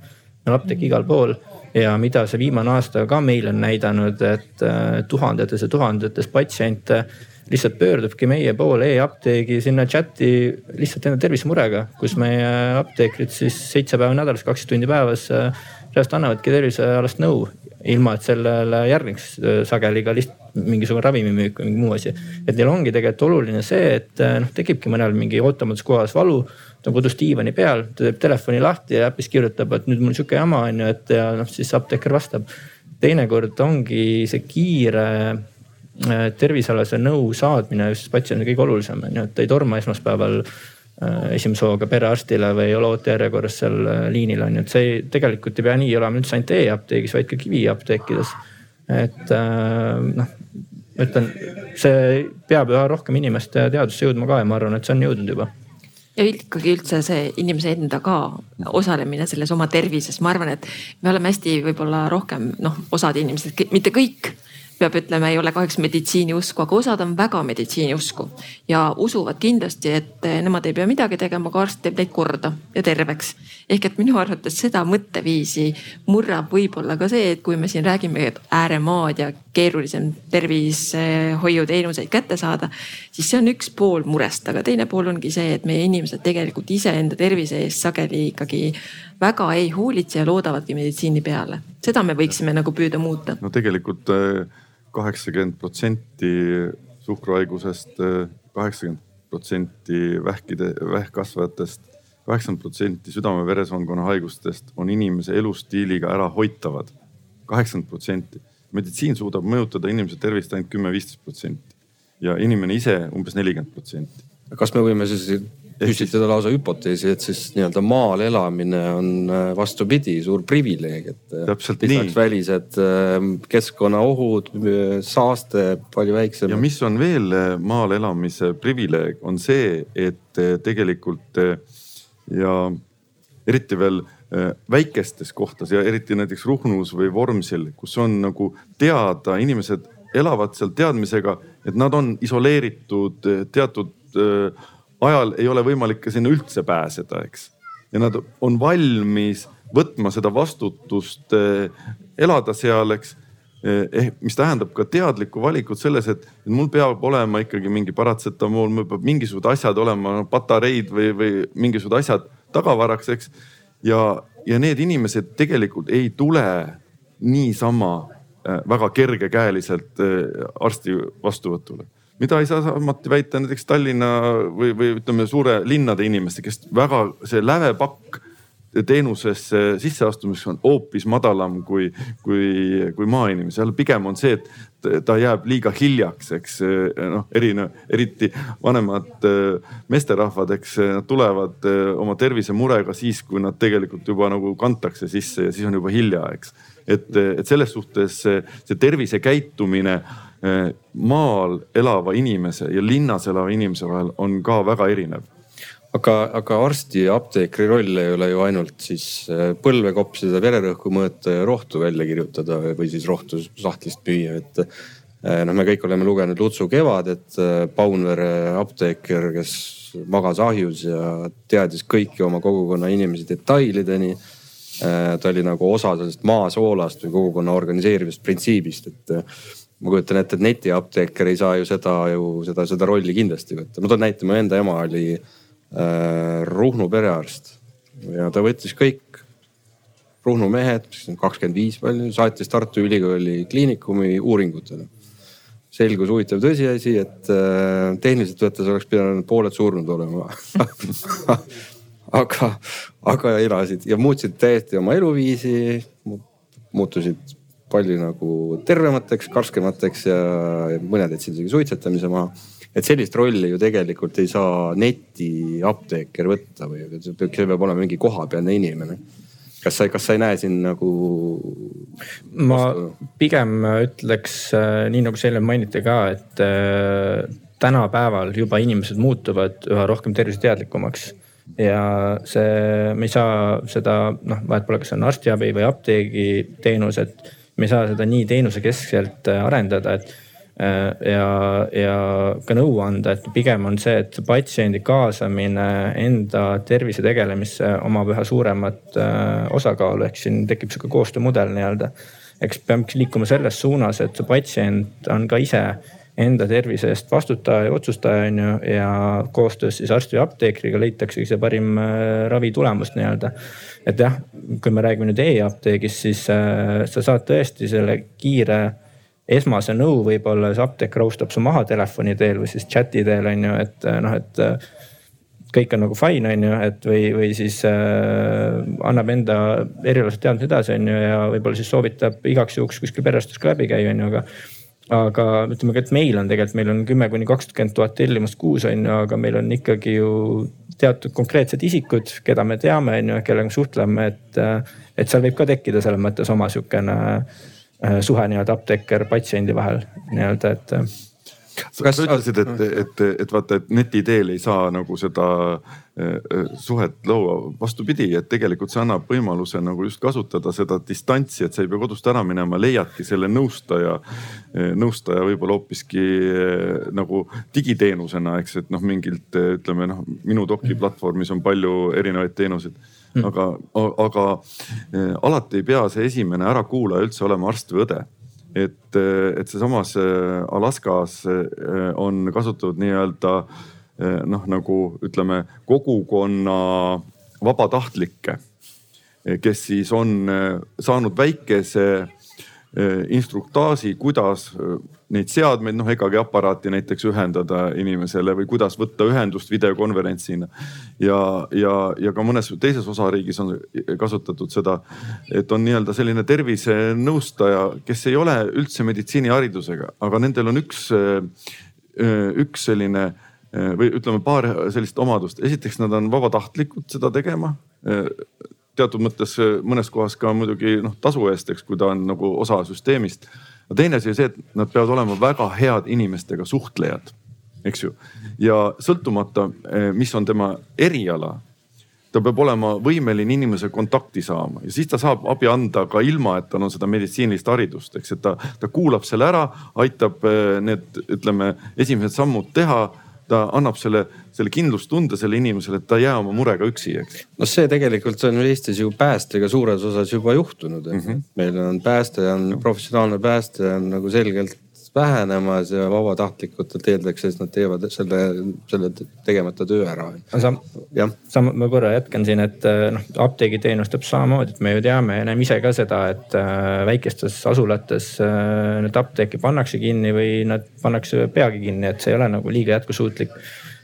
on apteek igal pool ja mida see viimane aasta ka meil on näidanud, et äh, tuhandetes ja tuhandetes patsiente lihtsalt pöördubki meie poole e-apteegi sinna chati lihtsalt enda tervisemurega, kus meie apteekrid siis seitse päeva nädalas, kaksteist tundi päevas äh, reaalselt annavadki tervisealast nõu. ilma, et sellele järgneks äh, sageli ka lihtsalt mingisugune ravimimüük või mingi muu asi. et neil ongi tegelikult oluline see, et noh, tekibki mõnel mingi ootamatus kohas valu ta on kodus diivani peal, ta teeb telefoni lahti ja äpis kirjutab, et nüüd mul sihuke jama on ju, et ja noh, siis apteeker vastab. teinekord ongi see kiire äh, tervisealase nõu saadmine just patsiendile kõige olulisem on ju, et ta ei torma esmaspäeval äh, esimese hooga perearstile või ei ole ootejärjekorras seal äh, liinil on ju, et see tegelikult ei pea nii olema üldse ainult e-apteegis, vaid ka kiviapteekides. et noh, ütlen, see peab üha rohkem inimeste teadvusse jõudma ka ja ma arvan, et see on jõudnud juba ja ikkagi üldse see inimese enda ka osalemine selles oma tervises, ma arvan, et me oleme hästi võib-olla rohkem noh, osad inimesed, mitte kõik peab ütlema, ei ole kahjuks meditsiiniusku, aga osad on väga meditsiiniusku ja usuvad kindlasti, et nemad ei pea midagi tegema, aga arst teeb neid korda ja terveks. ehk et minu arvates seda mõtteviisi murrab võib-olla ka see, et kui me siin räägime, et ääremaad ja keerulisem tervishoiuteenuseid kätte saada, siis see on üks pool murest, aga teine pool ongi see, et meie inimesed tegelikult iseenda tervise eest sageli ikkagi väga ei hoolitse ja loodavadki meditsiini peale. seda me võiksime nagu püüda muuta. no tegelikult äh kaheksakümmend protsenti suhkruhaigusest, kaheksakümmend protsenti vähkide, vähkkasvajatest, kaheksakümmend protsenti südame-veresoonkonna haigustest on inimese elustiiliga ära hoitavad. kaheksakümmend protsenti, meditsiin suudab mõjutada inimese tervist ainult kümme-viisteist protsenti ja inimene ise umbes nelikümmend protsenti. kas me võime siis püstitada lausa hüpoteesi, et siis nii-öelda maal elamine on äh, vastupidi suur privileeg, et. Äh, täpselt nii. välised äh, keskkonnaohud, saaste palju väiksem. ja mis on veel maal elamise privileeg, on see, et tegelikult ja eriti veel väikestes kohtades ja eriti näiteks Ruhnus või Vormsil, kus on nagu teada, inimesed elavad seal teadmisega, et nad on isoleeritud teatud ajal ei ole võimalik ka sinna üldse pääseda, eks. ja nad on valmis võtma seda vastutust eh, elada seal, eks ehk eh, mis tähendab ka teadlikku valikut selles, et mul peab olema ikkagi mingi paratsetamool, mul peab mingisugused asjad olema, patareid või, või mingisugused asjad tagavaraks, eks. ja, ja need inimesed tegelikult ei tule niisama eh, väga kergekäeliselt arsti vastuvõtule mida ei saa samuti väita näiteks Tallinna või, või ütleme, suure linnade inimeste, kes väga see lävepakk teenusesse sisseastumiseks on hoopis madalam kui, kui, kui maainimesel. pigem on see, et ta jääb liiga hiljaks, eks noh, erinev, eriti vanemad äh, meesterahvad, eks nad tulevad äh, oma tervisemurega siis, kui nad tegelikult juba nagu kantakse sisse ja siis on juba hilja, eks. et, et selles suhtes see, tervisekäitumine maal elava inimese ja linnas elava inimese vahel on ka väga erinev aga, aga arsti ja apteekri roll ei ole ju ainult siis eh, põlve kopsida, vererõhku mõõta ja rohtu välja kirjutada või siis rohtu sahtlist müüa, et. Eh, noh, me kõik oleme lugenud Lutsu Kevadet, Paunvere apteeker, kes magas ahjus ja teadis kõiki oma kogukonna inimesi detailideni. ta oli nagu osa sellest maasoolast või kogukonna organiseerivast printsiibist, et ma kujutan ette, et netiapteeker ei saa ju seda ju seda, seda rolli kindlasti võtta. ma toon näite, mu enda ema oli äh, Ruhnu perearst ja ta võttis kõik Ruhnu mehed, kakskümmend viis palju, saatis Tartu Ülikooli kliinikumi uuringutele. selgus huvitav tõsiasi, et äh, tehniliselt võttes oleks pidanud pooled surnud olema [LAUGHS] aga, aga elasid ja muutsid täiesti oma eluviisi, muutusid palju nagu tervemateks, karskemateks ja mõned jätsid isegi suitsetamise maha. et sellist rolli ju tegelikult ei saa netiapteeker võtta või see peab olema mingi kohapealne inimene. kas sa, kas sa ei näe siin nagu? ma pigem ütleks nii nagu sa enne mainiti ka, et tänapäeval juba inimesed muutuvad üha rohkem terviseteadlikumaks ja see, me ei saa seda noh, vahet pole, kas see on arstiabi või apteegiteenus, et me ei saa seda nii teenusekeskselt arendada, et Äh, ja, ja ka nõu anda, et pigem on see, et patsiendi kaasamine enda tervise tegelemisse omab üha suuremat äh, osakaalu, ehk siin tekib sihuke koostöömudel nii-öelda. eks peaks liikuma selles suunas, et patsient on ka ise enda tervise eest vastutaja ja otsustaja on ju ja koostöös siis arsti või apteekriga leitaksegi see parim äh, ravitulemus nii-öelda. et jah, kui me räägime nüüd e-apteegist, siis äh, sa saad tõesti selle kiire esmase nõu võib-olla see apteeker rahustab su maha telefoni teel või siis chat'i teel on ju, et noh, et kõik on nagu fine, on ju, et või, või siis äh, annab enda erialased teadmised edasi, on ju, ja võib-olla siis soovitab igaks juhuks kuskil perearstis ka läbi käia, on ju, aga. Aga ütleme ka, et meil on tegelikult, meil on kümme kuni kakskümmend tuhat tellimust kuus on ju, aga meil on ikkagi ju teatud konkreetsed isikud, keda me teame, on ju, kellega me suhtleme, et, et seal võib ka tekkida selles mõttes oma sihukene äh, suhe nii-öelda apteeker patsiendi vahel nii-öelda, et. Äh, sa ütlesid, et, et, et vaata, et neti teel ei saa nagu seda äh, suhet luua. vastupidi, et tegelikult see annab võimaluse nagu just kasutada seda distantsi, et sa ei pea kodust ära minema, leiadki selle nõustaja, nõustaja võib-olla hoopiski nagu digiteenusena, eks, et noh, mingilt ütleme noh, minu doki platvormis on palju erinevaid teenuseid mm. aga, aga alati ei pea see esimene ärakuulaja üldse olema arst või õde et, äh, et sealsamas äh, Alaskas on kasutatud nii-öelda noh, nagu ütleme kogukonna vabatahtlikke, kes siis on saanud väikese instruktaaži, kuidas neid seadmeid, noh EKG aparaati näiteks ühendada inimesele või kuidas võtta ühendust videokonverentsina. ja, ja, ja ka mõnes teises osariigis on kasutatud seda, et on nii-öelda selline tervisenõustaja, kes ei ole üldse meditsiiniharidusega, aga nendel on üks, üks selline või ütleme paar sellist omadust. esiteks, nad on vabatahtlikud seda tegema teatud mõttes mõnes kohas ka muidugi noh tasu eest, eks, kui ta on nagu osa süsteemist. Teine asi on see, et nad peavad olema väga head inimestega suhtlejad, eks ju. ja sõltumata, eh, mis on tema eriala, ta peab olema võimeline inimese kontakti saama. Ja siis ta saab abi anda ka ilma, et tal on seda meditsiinilist haridust, eks, et ta, ta kuulab selle ära, aitab eh, need, ütleme, esimesed sammud teha ta annab selle, selle kindlustunde selle inimesele, et ta ei jää oma murega üksi, eks. no see tegelikult on Eestis ju päästega suures osas juba juhtunud, et mm -hmm. meil on pääste on professionaalne pääste on nagu selgelt vähenemas ja vabatahtlikutelt eeldakse, et nad teevad selle, selle tegemata töö ära. Sam, sam, ma korra jätkan siin, et äh, noh apteegiteenus täpselt samamoodi, et me ju teame ja näeme ise ka seda, et äh, väikestes asulates äh, need apteeki pannakse kinni või nad pannakse peagi kinni, et see ei ole nagu liiga jätkusuutlik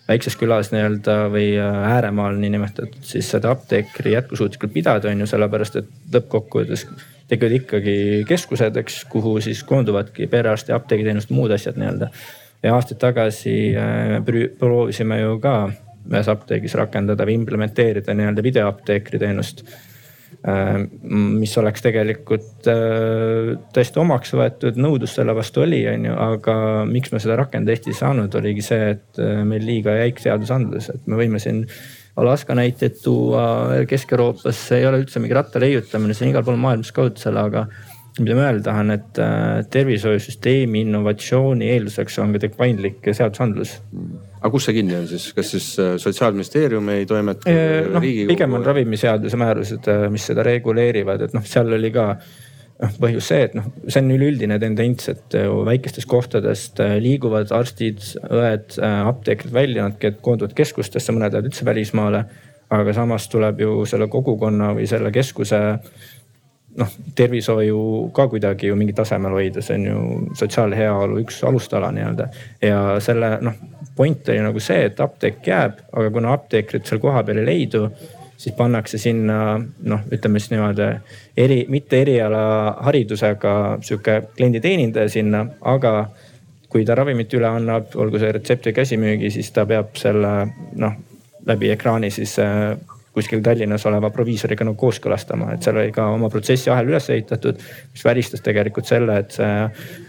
väikses külas nii-öelda või ääremaal niinimetatud, siis seda apteekri jätkusuutlikult pidada on ju sellepärast, et lõppkokkuvõttes tekivad ikkagi keskused, eks, kuhu siis koonduvadki perearsti, apteegiteenused, muud asjad nii-öelda. ja aastaid tagasi äh, proovisime ju ka ühes apteegis rakendada või implementeerida nii-öelda videoapteekri teenust äh, mis oleks tegelikult äh, tõesti omaks võetud, nõudlus selle vastu oli, on ju, aga miks me seda rakendada Eestis ei saanud, oligi see, et meil liiga jäik seadusandlus, et me võime siin Alaska näiteid tuua, Kesk-Euroopas ei ole üldse mingi ratta leiutamine, see on igal pool maailmas kaudsel, aga mida ma öelda tahan, et äh, tervishoiusüsteemi innovatsiooni eelduseks on ka paindlik seadusandlus. aga kus see kinni on siis, kas siis äh, sotsiaalministeerium ei toimeta? noh, pigem on ravimiseaduse määrused, äh, mis seda reguleerivad, et noh, seal oli ka noh, põhjus see, et noh, see on üleüldine tendents, et väikestest kohtadest äh, liiguvad arstid, õed, äh, apteekrid välja, nad koonduvad keskustesse, mõned lähevad üldse välismaale. aga samas tuleb ju selle kogukonna või selle keskuse noh, tervishoiu ka kuidagi ju mingil tasemel hoida, see on ju sotsiaalheaolu üks alustala nii-öelda. ja selle noh, point oli nagu see, et apteek jääb, aga kuna apteekrit seal kohapeal ei leidu siis pannakse sinna noh, ütleme siis niimoodi eri, mitte erialaharidusega sihuke klienditeenindaja sinna, aga kui ta ravimit üle annab, olgu see retsept või käsimüügi, siis ta peab selle noh läbi ekraani siis äh, kuskil Tallinnas oleva proviisoriga nagu kooskõlastama, et seal oli ka oma protsessiahel üles ehitatud, mis välistas tegelikult selle, et see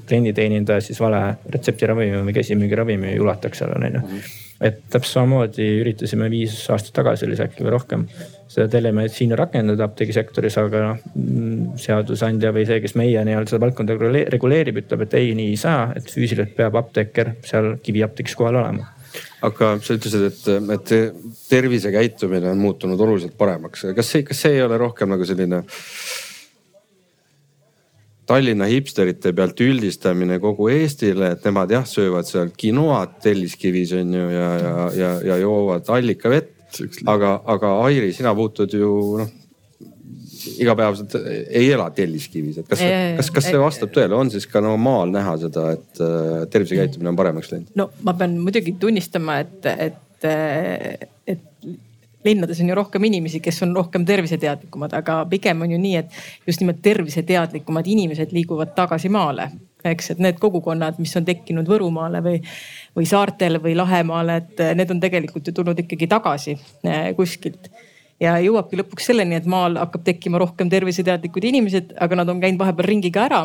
klienditeenindaja siis vale retseptiravimi või käsimüügiravimi ulataks seal on ju. Et täpselt samamoodi üritasime viis aastat tagasi oli see äkki või rohkem seda telemeditsiini rakendada apteegisektoris, aga noh seadusandja või see, kes meie nii-öelda seda valdkonda reguleerib, ütleb, et ei, nii ei saa, et füüsiliselt peab apteeker seal kiviapteegis kohal olema aga sa ütlesid, et, et tervisekäitumine on muutunud oluliselt paremaks. kas see, kas see ei ole rohkem nagu selline Tallinna hipsterite pealt üldistamine kogu Eestile, et nemad jah, söövad seal quinoat Telliskivis on ju ja, ja, ja, ja joovad allikavett. aga, aga Airi, sina puutud ju noh igapäevaselt ei ela Telliskivis, et kas, kas, kas see vastab tõele, on siis ka normaal näha seda, et äh, tervisekäitumine on paremaks läinud? no ma pean muidugi tunnistama, et, et, et linnades on ju rohkem inimesi, kes on rohkem terviseteadlikumad, aga pigem on ju nii, et just nimelt terviseteadlikumad inimesed liiguvad tagasi maale. eks, et need kogukonnad, mis on tekkinud Võrumaale või, või saartele või Lahemaale, et need on tegelikult ju tulnud ikkagi tagasi kuskilt ja jõuabki lõpuks selleni, et maal hakkab tekkima rohkem terviseteadlikud inimesed, aga nad on käinud vahepeal ringiga ära.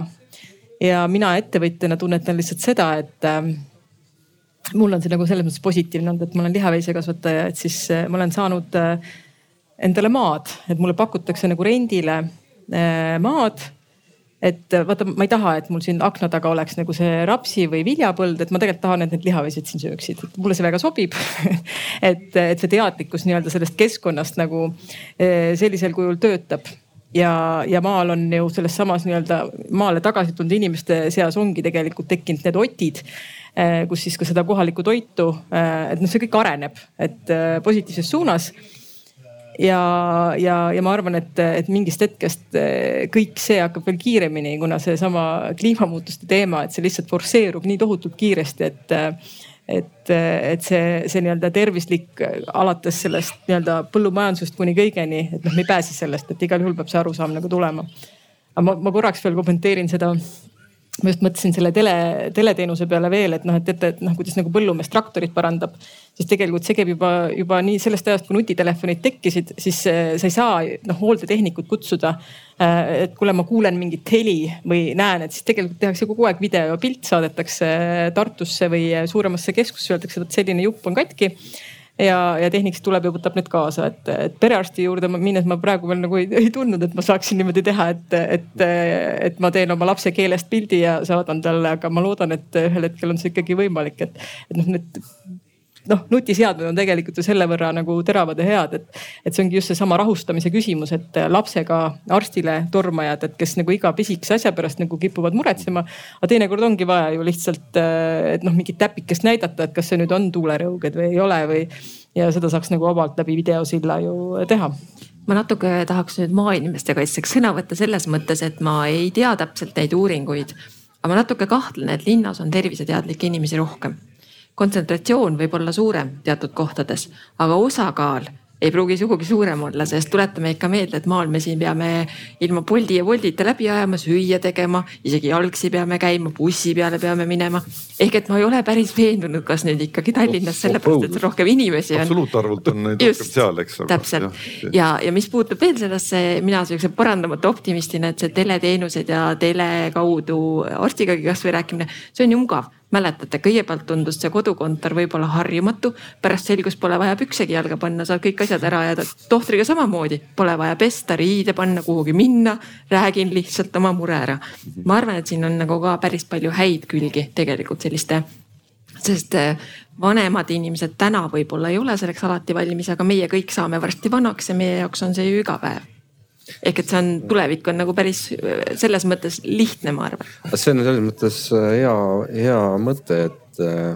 ja mina ettevõtjana tunnetan lihtsalt seda, et äh, mul on see nagu selles mõttes positiivne olnud, et ma olen lihaveisekasvataja, et siis äh, ma olen saanud äh, endale maad, et mulle pakutakse nagu rendile äh, maad et äh, vaata, ma ei taha, et mul siin akna taga oleks nagu see rapsi või viljapõld, et ma tegelikult tahan, et need lihaveised siin sööksid, et mulle see väga sobib. [LAUGHS] Et, et see teadlikkus nii-öelda sellest keskkonnast nagu äh, sellisel kujul töötab. Ja, ja maal on ju selles samas nii-öelda maale tagasi tulnud inimeste seas ongi tegelikult tekkinud need otid äh, kus siis ka seda kohalikku toitu, et noh, see kõik areneb, et positiivses suunas ja, ja, ja ma arvan, et, et mingist hetkest eh, kõik see hakkab veel kiiremini, kuna seesama kliimamuutuste teema, et see lihtsalt forsseerub nii tohutult kiiresti, et et, et see, see nii-öelda tervislik alates sellest nii-öelda põllumajandusest kuni kõigeni, et noh, me ei pääse sellest, et igal juhul peab see arusaam nagu tulema. aga ma, ma korraks veel kommenteerin seda ma just mõtlesin selle tele, teleteenuse peale veel, et noh, et teate, et noh, kuidas nagu põllumees traktorit parandab. siis tegelikult see käib juba, juba nii sellest ajast, kui nutitelefonid tekkisid, siis äh, sa ei saa noh hooldetehnikut kutsuda. Äh, et kuule, ma kuulen mingit heli või näen, et siis tegelikult tehakse kogu aeg video ja pilt saadetakse Tartusse või suuremasse keskusesse, öeldakse, et selline jupp on katki ja, ja tehnik siis tuleb ja võtab need kaasa, et, et perearsti juurde minnes ma praegu veel nagu ei, ei tundnud, et ma saaksin niimoodi teha, et, et, et ma teen oma lapse keelest pildi ja saadan talle, aga ma loodan, et ühel hetkel on see ikkagi võimalik, et, et noh, need noh, nutiseadmed on tegelikult ju selle võrra nagu teravad ja head, et, et see ongi just seesama rahustamise küsimus, et lapsega arstile tormajad, et kes nagu iga pisikese asja pärast nagu kipuvad muretsema. aga teinekord ongi vaja ju lihtsalt, et noh, mingit täpikest näidata, et kas see nüüd on tuulerõuged või ei ole või. ja seda saaks nagu vabalt läbi videosilla ju teha ma natuke tahaks nüüd maainimeste kaitseks sõna võtta selles mõttes, et ma ei tea täpselt neid uuringuid. aga ma natuke kahtlen, et linnas on terviseteadlikke inimesi rohkem kontsentratsioon võib olla suurem teatud kohtades, aga osakaal ei pruugi sugugi suurem olla, sest tuletame ikka meelde, et maal me siin peame ilma Bolti ja Woltita läbi ajama, süüa tegema, isegi jalgsi peame käima, bussi peale peame minema. ehk et ma ei ole päris veendunud, kas nüüd ikkagi Tallinnas sellepärast, et rohkem inimesi on. absoluutarvult on neid rohkem seal, eks. täpselt ja, ja, ja mis puutub veel sellesse, mina sihukese parandamatu optimistina, et see teleteenused ja tele kaudu arstigagi kasvõi rääkimine, see on ju mugav mäletate, kõigepealt tundus see kodukontor võib-olla harjumatu, pärast selgus, pole vaja püksegi jalga panna, saab kõik asjad ära ajada. tohtriga samamoodi, pole vaja pesta, riide panna, kuhugi minna, räägin lihtsalt oma mure ära. ma arvan, et siin on nagu ka päris palju häid külgi tegelikult selliste sest eh, vanemad inimesed täna võib-olla ei ole selleks alati valmis, aga meie kõik saame varsti vanaks ja meie jaoks on see ju iga päev ehk et see on, tulevik on nagu päris selles mõttes lihtne, ma arvan. see on selles mõttes äh, hea, hea mõte, et, äh,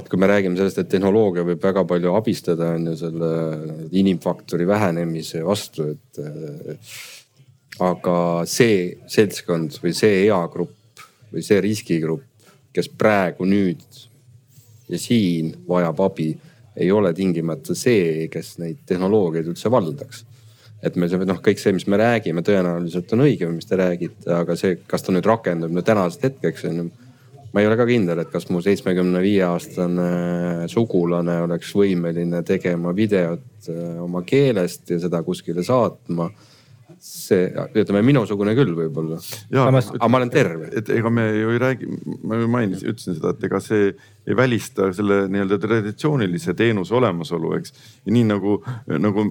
et kui me räägime sellest, et tehnoloogia võib väga palju abistada, on ju selle inimfaktori vähenemise vastu, et. Äh, aga see seltskond või see eagrupp või see riskigrupp, kes praegu nüüd ja siin vajab abi, ei ole tingimata see, kes neid tehnoloogiaid üldse valdaks et me noh, kõik see, mis me räägime, tõenäoliselt on õige, mis te räägite, aga see, kas ta nüüd rakendub nüüd tänasest hetkeks on ju ma ei ole ka kindel, et kas mu seitsmekümne viie aastane sugulane oleks võimeline tegema videot oma keelest ja seda kuskile saatma see, ütleme minusugune küll võib-olla. aga ma olen terve. et ega me ju ei räägi, ma ju mainisin, ütlesin seda, et ega see ei välista selle nii-öelda traditsioonilise teenuse olemasolu, eks. ja nii nagu, nagu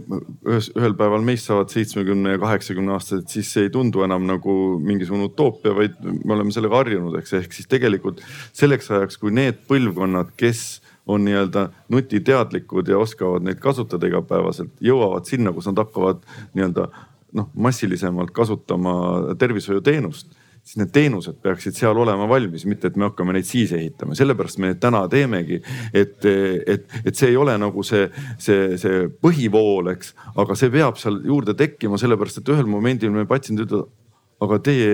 ühes, ühel päeval meist saavad seitsmekümne ja kaheksakümne aastased, siis see ei tundu enam nagu mingisugune utoopia, vaid me oleme sellega harjunud, eks. ehk siis tegelikult selleks ajaks, kui need põlvkonnad, kes on nii-öelda nutiteadlikud ja oskavad neid kasutada igapäevaselt, jõuavad sinna, kus nad hakkavad nii-öelda noh massilisemalt kasutama tervishoiuteenust siis need teenused peaksid seal olema valmis, mitte et me hakkame neid siis ehitama, sellepärast me neid täna teemegi. et, et, et see ei ole nagu see, see, see põhivool, eks, aga see peab seal juurde tekkima, sellepärast et ühel momendil meie patsiendid ütlevad, aga teie,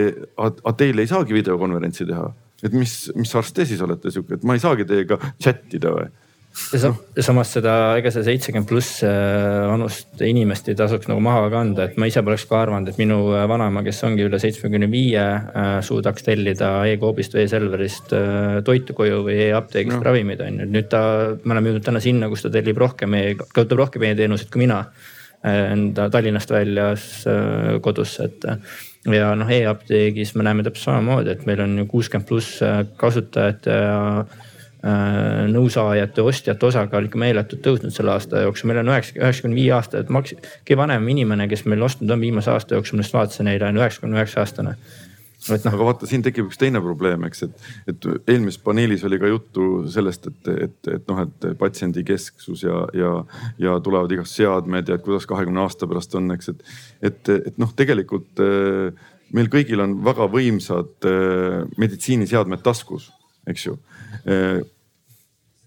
teil ei saagi videokonverentsi teha. et mis, mis arst te siis olete sihuke, et ma ei saagi teiega chat ida või ja samas seda, ega see seitsekümmend pluss äh, vanust inimest ei tasuks nagu maha kanda, et ma ise poleks ka arvanud, et minu äh, vanaema, kes ongi üle seitsmekümne viie, äh, suudaks tellida e-koobist või e-Selverist toitu koju või e-apteegist no. ravimeid on ju. nüüd ta, me oleme jõudnud täna sinna, kus ta tellib rohkem e, kasutab rohkem e-teenuseid kui mina enda Tallinnast väljas kodusse, et ja noh e, e-apteegis me näeme täpselt samamoodi, et meil on ju kuuskümmend pluss kasutajat ja nõusaajate, ostjate osakaal ikka meeletult tõusnud selle aasta jooksul. meil on üheksa, üheksakümne viie aasta, et maks-, kõige vanem inimene, kes meil ostnud on viimase aasta jooksul, ma just vaatasin eile, on üheksakümne üheksa aastane. Et noh, aga vaata, siin tekib üks teine probleem, eks, et, et eelmises paneelis oli ka juttu sellest, et, et, et noh, et patsiendikesksus ja, ja, ja tulevad igast seadmed ja et kuidas kahekümne aasta pärast on, eks, et, et, et noh, tegelikult äh, meil kõigil on väga võimsad äh, meditsiiniseadmed taskus, eks ju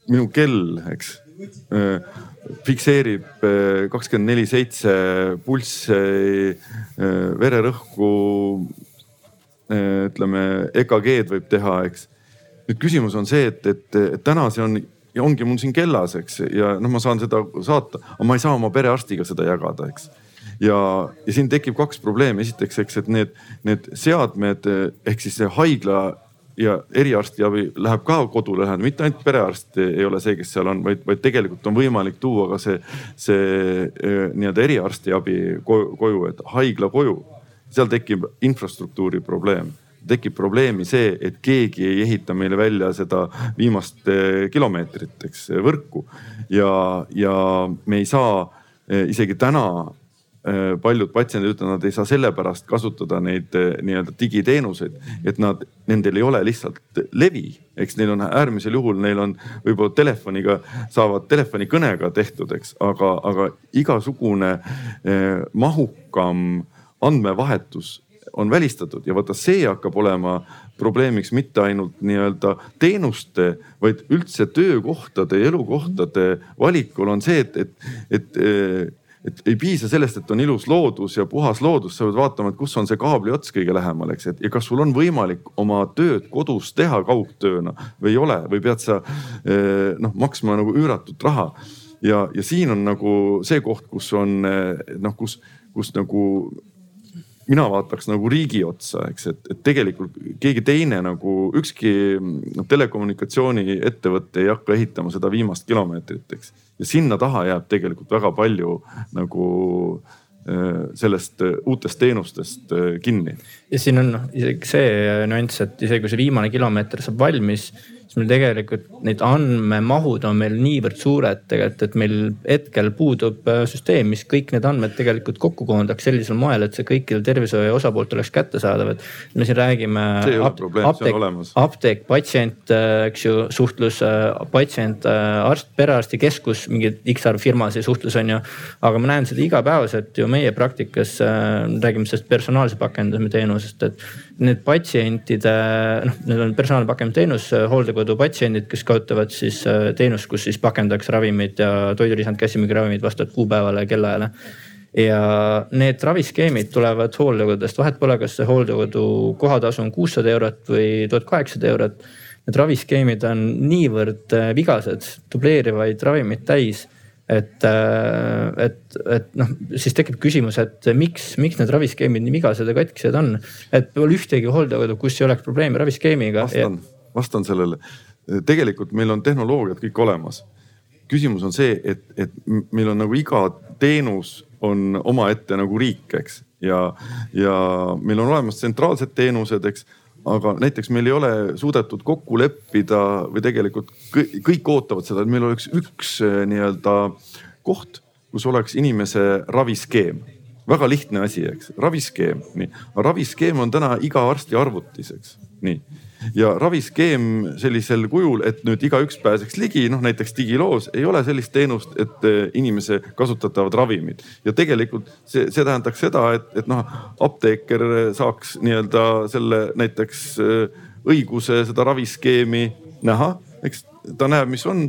minu kell, eks äh, fikseerib äh, kakskümmend neli seitse pulssi, äh, vererõhku. ütleme EKG-d võib teha, eks. nüüd küsimus on see, et, et, täna see on ja ongi mul siin kellas, eks, ja noh, ma saan seda saata, aga ma ei saa oma perearstiga seda jagada, eks ja, ja siin tekib kaks probleemi, esiteks, eks, et need, need seadmed ehk siis see haigla ja eriarstiabi läheb ka kodule lähedale, mitte ainult perearst ei ole see, kes seal on, vaid, vaid tegelikult on võimalik tuua ka see, see eh, nii-öelda eriarstiabi koju, et haigla koju. seal tekib infrastruktuuri probleem tekib probleemi see, et keegi ei ehita meile välja seda viimast eh, kilomeetrit, eks võrku ja, ja me ei saa eh, isegi täna paljud patsiendid ütlevad, nad ei saa sellepärast kasutada neid äh, nii-öelda digiteenuseid, et nad, nendel ei ole lihtsalt levi, eks neil on äärmisel juhul, neil on võib-olla telefoniga, saavad telefonikõnega tehtud, eks, aga, aga igasugune eh, mahukam andmevahetus on välistatud. Ja vaata, see hakkab olema probleemiks mitte ainult nii-öelda teenuste, vaid üldse töökohtade ja elukohtade valikul on see, et, et, et et ei piisa sellest, et on ilus loodus ja puhas loodus, sa pead vaatama, et kus on see kaabli ots kõige lähemal, eks, et ja kas sul on võimalik oma tööd kodus teha kaugtööna või ei ole või pead sa eh, noh maksma nagu üüratut raha. ja, ja siin on nagu see koht, kus on eh, noh, kus, kus nagu mina vaataks nagu riigi otsa, eks, et, et tegelikult keegi teine nagu ükski noh, telekommunikatsiooniettevõte ei hakka ehitama seda viimast kilomeetrit, eks. Ja sinna taha jääb tegelikult väga palju nagu äh, sellest äh, uutest teenustest äh, kinni. ja siin on isegi see nüanss, et isegi kui see viimane kilomeeter saab valmis siis meil tegelikult need andmemahud on meil niivõrd suured tegelikult, et meil hetkel puudub äh, süsteem, mis kõik need andmed tegelikult kokku koondaks sellisel moel, et see kõikidel tervishoiu osapooltel oleks kättesaadav, et me siin räägime. apteek, apteek, patsient, äh, eks ju, suhtlus, äh, patsient, arst, perearstikeskus, mingi X arv firmasid suhtlus on ju. aga ma näen seda igapäevaselt ju meie praktikas, räägime sellest personaalse pakendamise teenusest, et need patsientide, noh, need on personaalne pakendamisteenus, hooldekodu patsiendid, kes kasutavad siis äh, teenust, kus siis pakendatakse ravimid ja toidulisand käsimüügiravimid vastavalt kuupäevale ja kellaajale ja need raviskeemid tulevad hooldekodudest, vahet pole, kas see hooldekodu kohatasu on kuussada eurot või tuhat kaheksasada eurot. Need raviskeemid on niivõrd äh, vigased, dubleerivaid ravimeid täis et, äh, et, et noh, siis tekib küsimus, et miks, miks need raviskeemid nii vigased ja katkised on. et pole ühtegi hooldekodu, kus ei oleks probleemi raviskeemiga. vastan, vastan sellele. tegelikult meil on tehnoloogiad kõik olemas. küsimus on see, et, et meil on nagu iga teenus on omaette nagu riik, eks. ja, ja meil on olemas tsentraalsed teenused, eks aga näiteks meil ei ole suudetud kokku leppida või tegelikult kõik, ootavad seda, et meil oleks üks eh, nii-öelda koht, kus oleks inimese raviskeem. väga lihtne asi, eks, raviskeem, nii. raviskeem on täna iga arsti arvutis, eks, nii ja raviskeem sellisel kujul, et nüüd igaüks pääseks ligi, noh näiteks digiloos ei ole sellist teenust, et eh, inimese kasutatavad ravimid. ja tegelikult see, see tähendaks seda, et, et noh, apteeker saaks nii-öelda selle näiteks eh, õiguse seda raviskeemi näha, eks ta näeb, mis on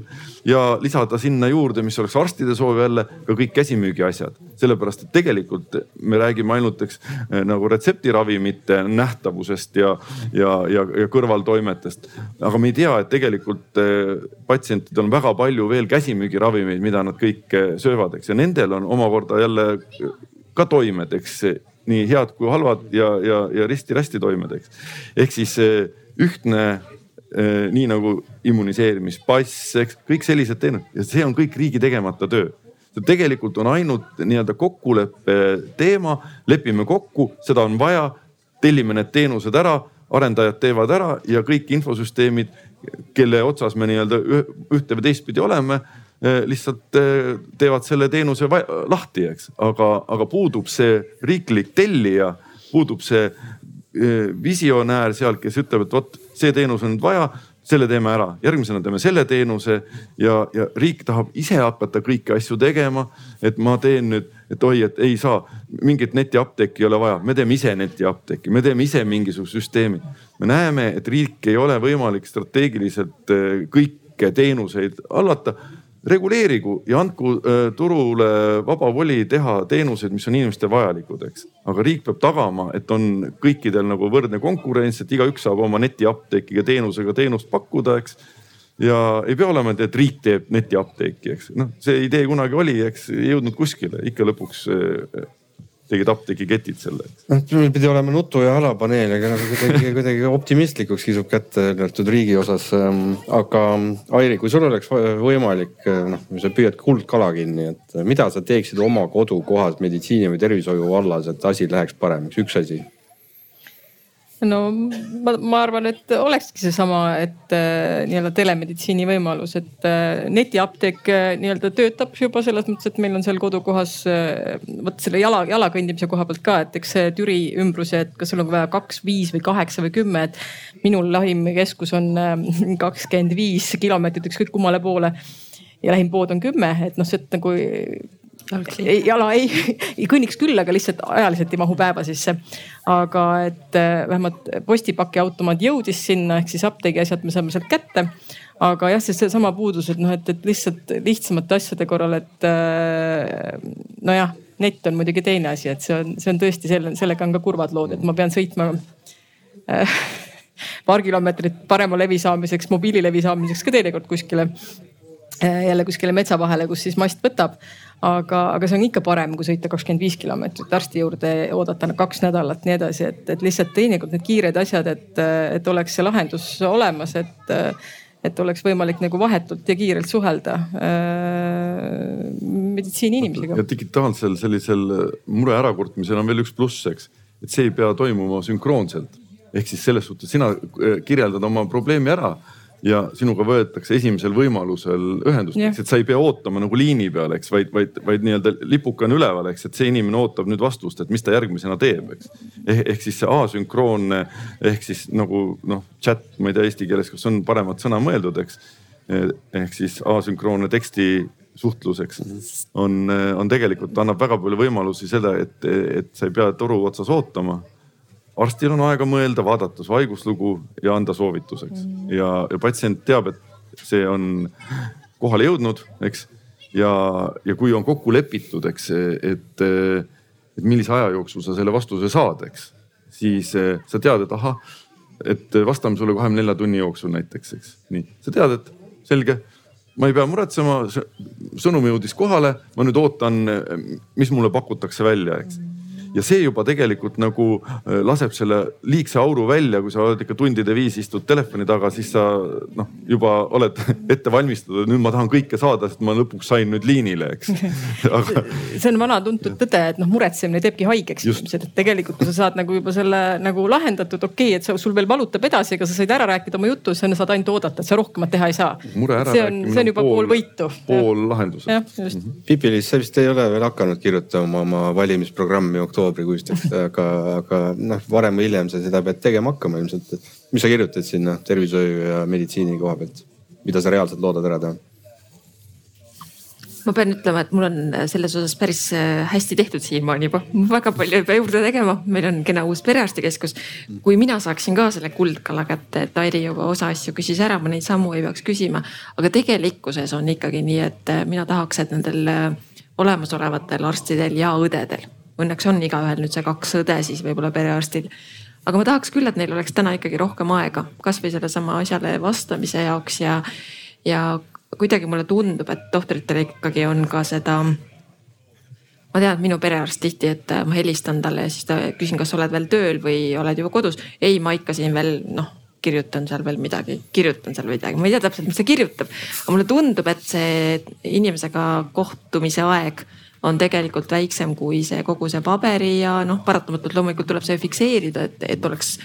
ja lisada sinna juurde, mis oleks arstide soov jälle ka kõik käsimüügi asjad. sellepärast, et tegelikult me räägime ainult, eks nagu retseptiravimite nähtavusest ja, ja, ja, ja kõrvaltoimetest. aga me ei tea, et tegelikult eh, patsientidel on väga palju veel käsimüügiravimeid, mida nad kõik eh, söövad, eks ja nendel on omakorda jälle ka toimed, eks nii head kui halvad ja, ja, ja risti-rästi toimed, eks. ehk siis eh, ühtne nii nagu immuniseerimispass, eks kõik sellised teenused. Ja see on kõik riigi tegemata töö. see tegelikult on ainult nii-öelda kokkuleppe teema, lepime kokku, seda on vaja, tellime need teenused ära, arendajad teevad ära ja kõik infosüsteemid, kelle otsas me nii-öelda ühte või teistpidi oleme äh, lihtsalt äh, teevad selle teenuse lahti, eks, aga, aga puudub see riiklik tellija, puudub see visionäär seal, kes ütleb, et vot see teenus on nüüd vaja, selle teeme ära, järgmisena teeme selle teenuse ja, ja riik tahab ise hakata kõiki asju tegema. et ma teen nüüd, et oi, et ei saa, mingit netiapteeki ei ole vaja, me teeme ise netiapteeki, me teeme ise mingisuguse süsteemi. me näeme, et riik ei ole võimalik strateegiliselt eh, kõiki teenuseid hallata reguleerigu ja andku äh, turule vaba voli teha teenuseid, mis on inimestele vajalikud, eks. aga riik peab tagama, et on kõikidel nagu võrdne konkurents, et igaüks saab oma netiapteekiga teenusega teenust pakkuda, eks. ja ei pea olema, et riik teeb netiapteeki, eks. noh, see idee kunagi oli, eks, ei jõudnud kuskile, ikka lõpuks äh, tegid apteegiketid selle. noh, meil pidi olema nutu ja halapaneel, aga nagu kuidagi, [LAUGHS] kuidagi optimistlikuks kisub kätte teatud riigi osas. Ähm, aga Airi, kui sul oleks võimalik, äh, noh, sa püüad kuldkala kinni, et mida sa teeksid oma kodukohas meditsiini või tervishoiu vallas, et asi läheks paremaks, üks asi no ma, ma arvan, et olekski seesama, et äh, nii-öelda telemeditsiini võimalus, et äh, netiapteek äh, nii-öelda töötab juba selles mõttes, et meil on seal kodukohas äh, vot selle jala, jala kõndimise koha pealt ka, et eks see Türi ümbrus ja et kas sul on vaja kaks, viis või kaheksa või kümme, et minul lähim keskus on äh, kakskümmend viis kilomeetrit ükskõik kummale poole ja lähim pood on kümme, et noh, see nagu ei, jala ei, ei kõnniks küll, aga lihtsalt ajaliselt ei mahu päeva sisse. aga et äh, vähemalt postipakiautomaat jõudis sinna, ehk siis apteegi asjad me saame sealt kätte. aga jah, see seesama puudus, et noh, et, et lihtsalt lihtsamate asjade korral, et äh, nojah, net on muidugi teine asi, et see on, see on tõesti selle, sellega on ka kurvad lood, et ma pean sõitma äh, [LAUGHS] paar kilomeetrit parema levi saamiseks, mobiililevi saamiseks ka teinekord kuskile jälle kuskile metsa vahele, kus siis mast võtab aga, aga see on ikka parem, kui sõita kakskümmend viis kilomeetrit arsti juurde, oodata kaks nädalat, nii edasi, et, et lihtsalt teinekord need kiired asjad, et, et oleks see lahendus olemas, et, et oleks võimalik nagu vahetult ja kiirelt suhelda äh, meditsiiniinimesega. ja digitaalsel sellisel mure ärakurtmisel on veel üks pluss, eks, et see ei pea toimuma sünkroonselt. ehk siis selles suhtes sina kirjeldad oma probleemi ära ja sinuga võetakse esimesel võimalusel ühendust, eks, et sa ei pea ootama nagu liini peal, eks, vaid, vaid, vaid nii-öelda lipuke on üleval, eks, et see inimene ootab nüüd vastust, et mis ta järgmisena teeb, eks. ehk, ehk siis see asünkroonne ehk siis nagu noh, chat, ma ei tea eesti keeles, kas on paremat sõna mõeldud, eks. ehk siis asünkroonne teksti suhtluseks on, on tegelikult annab väga palju võimalusi seda, et, et sa ei pea toru otsas ootama arstil on aega mõelda, vaadata su haiguslugu ja anda soovituseks mm. ja, ja patsient teab, et see on kohale jõudnud, eks. ja, ja kui on kokku lepitud, eks, et, et millise aja jooksul sa selle vastuse saad, eks, siis eh, sa tead, et ahah, et vastame sulle kahekümne nelja tunni jooksul näiteks, eks, nii. sa tead, et selge, ma ei pea muretsema, sõnum jõudis kohale, ma nüüd ootan, mis mulle pakutakse välja, eks ja see juba tegelikult nagu äh, laseb selle liigse auru välja, kui sa oled ikka tundide viisi istud telefoni taga, siis sa noh, juba oled [LAUGHS] ette valmistatud, nüüd ma tahan kõike saada, sest ma lõpuks sain nüüd liinile, eks [LAUGHS] Aga... see on vana tuntud tõde, et noh, muretsemine teebki haigeks inimesed, et tegelikult kui sa saad nagu juba selle nagu lahendatud, okei okay,, et sa, sul veel valutab edasi, aga sa said ära rääkida oma jutu, sa saad ainult oodata, et sa rohkemat teha ei saa. see on, see on juba pool, pool võitu. pool lahendusest. jah, just mm -hmm.. Pipi-Liis, sa vist ei ole veel hakanud kirjutama oma valimisprogrammi oktoobrikuisteks, aga, aga noh, varem või hiljem sa seda pead tegema hakkama ilmselt. mis sa kirjutad sinna tervishoiu ja meditsiini koha pealt, mida sa reaalselt loodad ära teha? ma pean ütlema, et mul on selles osas päris äh, hästi tehtud siiamaani juba, väga palju ei pea juurde tegema, meil on kena uus perearstikeskus. kui mina saaksin ka selle kuldkala kätte, et Airi juba osa asju küsis ära, ma neid samu ei peaks küsima. aga tegelikkuses on ikkagi nii, et äh, mina tahaks, et nendel äh, olemasolevatel arstidel ja õdedel, õnneks on igaühel nüüd see kaks õde siis võib-olla perearstil aga ma tahaks küll, et neil oleks täna ikkagi rohkem aega, kasvõi sellesama asjale vastamise jaoks ja, ja kuidagi mulle tundub, et tohtritel ikkagi on ka seda. ma tean, et minu perearst tihti, et ma helistan talle ja siis ta küsin, kas oled veel tööl või oled juba kodus. ei, ma ikka siin veel noh, kirjutan seal veel midagi, kirjutan seal midagi, ma ei tea täpselt, mis ta kirjutab. aga mulle tundub, et see inimesega kohtumise aeg on tegelikult väiksem kui see kogu see paberi ja noh, paratamatult loomulikult tuleb see fikseerida, et, et oleks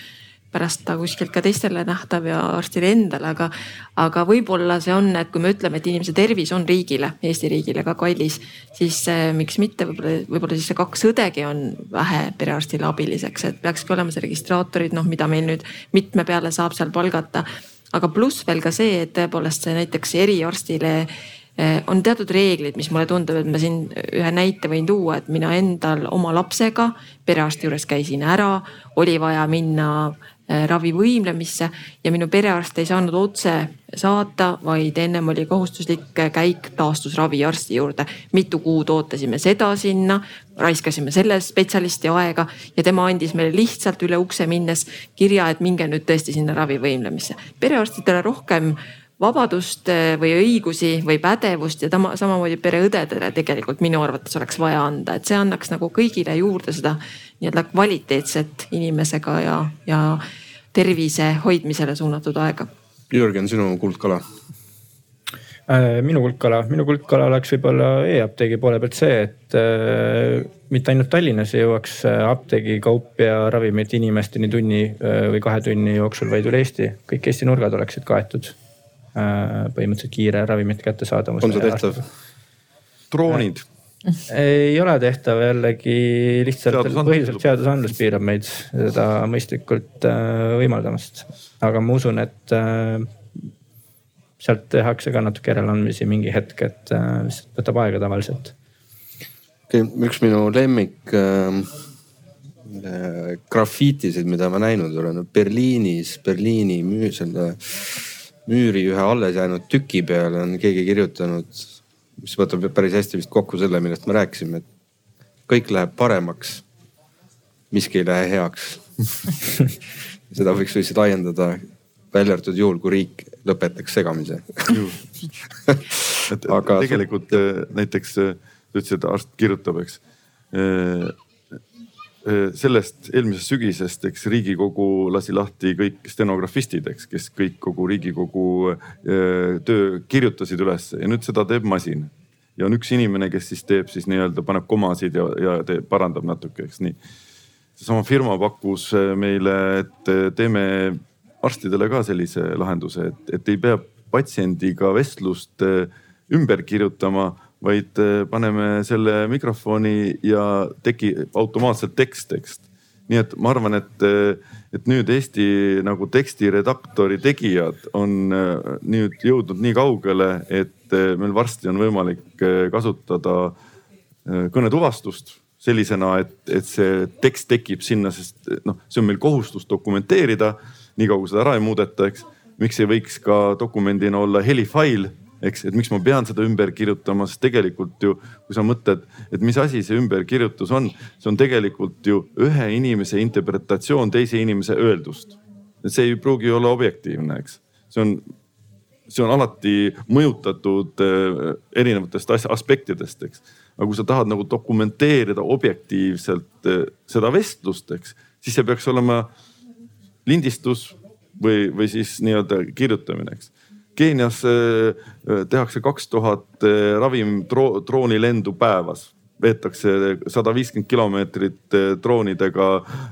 pärast ta kuskilt ka teistele nähtav ja arstile endale, aga, aga võib-olla see on, et kui me ütleme, et inimese tervis on riigile, Eesti riigile ka kallis, siis äh, miks mitte võib-olla, võib-olla siis see kaks õdegi on vähe perearstile abiliseks, et peakski olema see registraatorid, noh, mida meil nüüd mitme peale saab seal palgata. aga pluss veel ka see, et tõepoolest see näiteks eriarstile on teatud reeglid, mis mulle tundub, et ma siin ühe näite võin tuua, et mina endal oma lapsega perearsti juures käisin ära, oli vaja minna Äh, ravivõimlemisse ja minu perearst ei saanud otse saata, vaid ennem oli kohustuslik käik taastusraviarsti juurde. mitu kuud ootasime seda sinna, raiskasime selle spetsialisti aega ja tema andis meile lihtsalt üle ukse minnes kirja, et minge nüüd tõesti sinna ravivõimlemisse. perearstidele rohkem vabadust äh, või õigusi või pädevust ja tama, samamoodi pereõdedele tegelikult minu arvates oleks vaja anda, et see annaks nagu kõigile juurde seda nii-öelda kvaliteetset inimesega ja, ja tervise hoidmisele suunatud aega. Jürgen, sinu kuldkala äh, minu kuldkala, minu kuldkala oleks võib-olla e-apteegi poole pealt see, et äh, mitte ainult Tallinnas ei jõuaks äh, apteegikaup ja ravimid inimesteni tunni äh, või kahe tunni jooksul, vaid üle Eesti, kõik Eesti nurgad oleksid kaetud. Põhimõtteliselt kiire ravimite kättesaadavus. on see tehtav? droonid äh, ei ole tehtav jällegi lihtsalt põhiliselt seadusandlus piirab meid seda mõistlikult äh, võimaldamast. aga ma usun, et äh, sealt tehakse ka natuke järeleandmisi mingi hetk, et äh, lihtsalt võtab aega tavaliselt. okei okay,, üks minu lemmik äh, grafiitisid, mida ma näinud olen Berliinis, Berliini müü, selle müüri ühe alles jäänud tüki peale on keegi kirjutanud mis võtab päris hästi vist kokku selle, millest me rääkisime, et kõik läheb paremaks. miski ei lähe heaks. [LAUGHS] Seda võiks lihtsalt laiendada, välja arvatud juhul, kui riik lõpetaks segamise. [LAUGHS] Aga tegelikult äh, näiteks äh, sa ütlesid, et arst kirjutab, eks. Äh, sellest eelmisest sügisest, eks Riigikogu lasi lahti kõik stenografistid, eks, kes kõik kogu Riigikogu töö kirjutasid üles ja nüüd seda teeb masin. ja on üks inimene, kes siis teeb siis nii-öelda paneb komasid ja, ja teeb, parandab natuke, eks nii. seesama firma pakkus meile, et teeme arstidele ka sellise lahenduse, et, et ei pea patsiendiga vestlust ümber kirjutama vaid äh, paneme selle mikrofoni ja tekib automaatselt tekst, tekst. nii et ma arvan, et, äh, et nüüd Eesti nagu tekstiredaktori tegijad on äh, nüüd jõudnud nii kaugele, et meil varsti on võimalik kasutada kõnetuvastust sellisena, et, et see tekst tekib sinna, sest noh, see on meil kohustus dokumenteerida, niikaua kui seda ära ei muudeta, eks. miks ei võiks ka dokumendina olla helifail eks, et miks ma pean seda ümber kirjutama, sest tegelikult ju, kui sa mõtled, et mis asi see ümberkirjutus on, see on tegelikult ju ühe inimese interpretatsioon teise inimese öeldust. see ei pruugi olla objektiivne, eks, see on, see on alati mõjutatud äh, erinevatest aspektidest, eks. aga kui sa tahad nagu dokumenteerida objektiivselt eh, seda vestlust, eks, siis see peaks olema lindistus või, või siis nii-öelda kirjutamine, eks. Keenias eh, tehakse kaks tuhat ravimdroonilendu päevas veetakse sada viiskümmend kilomeetrit droonidega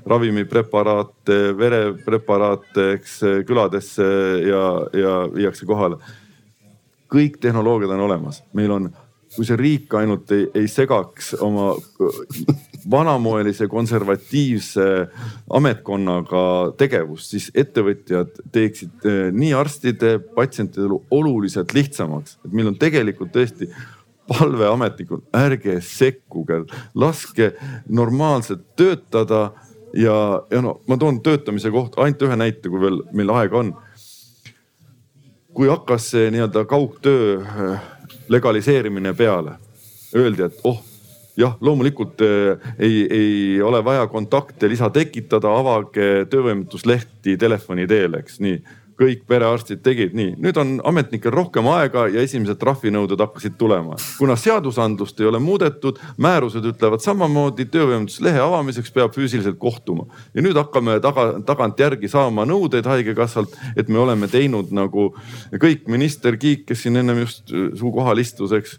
ravimipreparaate, verepreparaate, eks küladesse ja, ja viiakse kohale. kõik tehnoloogiad on olemas, meil on, kui see riik ainult ei, ei segaks oma vanamoelise konservatiivse ametkonnaga tegevust, siis ettevõtjad teeksid eh, nii arstide, patsientide elu oluliselt lihtsamaks, et meil on tegelikult tõesti palve ametnikul, ärge sekkuge, laske normaalselt töötada ja, ja no ma toon töötamise kohta ainult ühe näite, kui veel meil aega on. kui hakkas see nii-öelda kaugtöö äh, legaliseerimine peale, öeldi, et oh jah, loomulikult äh, ei, ei ole vaja kontakte lisa tekitada, avage töövõimetuslehti telefoni teel, eks nii kõik perearstid tegid nii, nüüd on ametnikel rohkem aega ja esimesed trahvinõuded hakkasid tulema. kuna seadusandlust ei ole muudetud, määrused ütlevad samamoodi, töövõimetuslehe avamiseks peab füüsiliselt kohtuma. ja nüüd hakkame taga, tagantjärgi saama nõudeid haigekassalt, et me oleme teinud nagu kõik, minister Kiik, kes siin ennem just su kohal istus, eks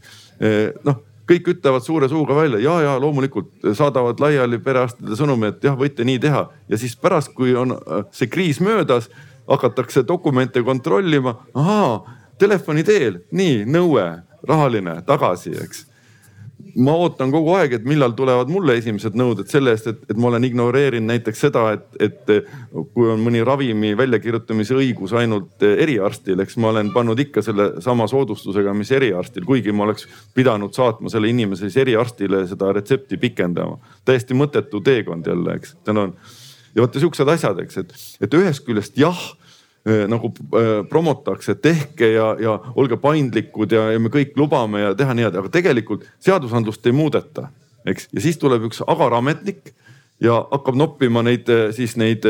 noh kõik ütlevad suure suuga välja ja, ja loomulikult saadavad laiali perearstide sõnumi, et jah, võite nii teha ja siis pärast, kui on see kriis möödas hakatakse dokumente kontrollima. ahaa, telefoni teel, nii nõue, rahaline tagasi, eks ma ootan kogu aeg, et millal tulevad mulle esimesed nõuded selle eest, et, et ma olen ignoreerinud näiteks seda, et, et kui on mõni ravimi väljakirjutamise õigus ainult eriarstil, eks ma olen pannud ikka selle sama soodustusega, mis eriarstil, kuigi ma oleks pidanud saatma selle inimese siis eriarstile seda retsepti pikendama. täiesti mõttetu teekond jälle, eks, tänan ja vot siuksed asjad, eks, et, et ühest küljest jah eh, nagu äh, promotakse, tehke ja, ja olge paindlikud ja, ja me kõik lubame ja teha nii, aga tegelikult seadusandlust ei muudeta, eks. ja siis tuleb üks agar ametnik ja hakkab noppima neid eh, siis neid,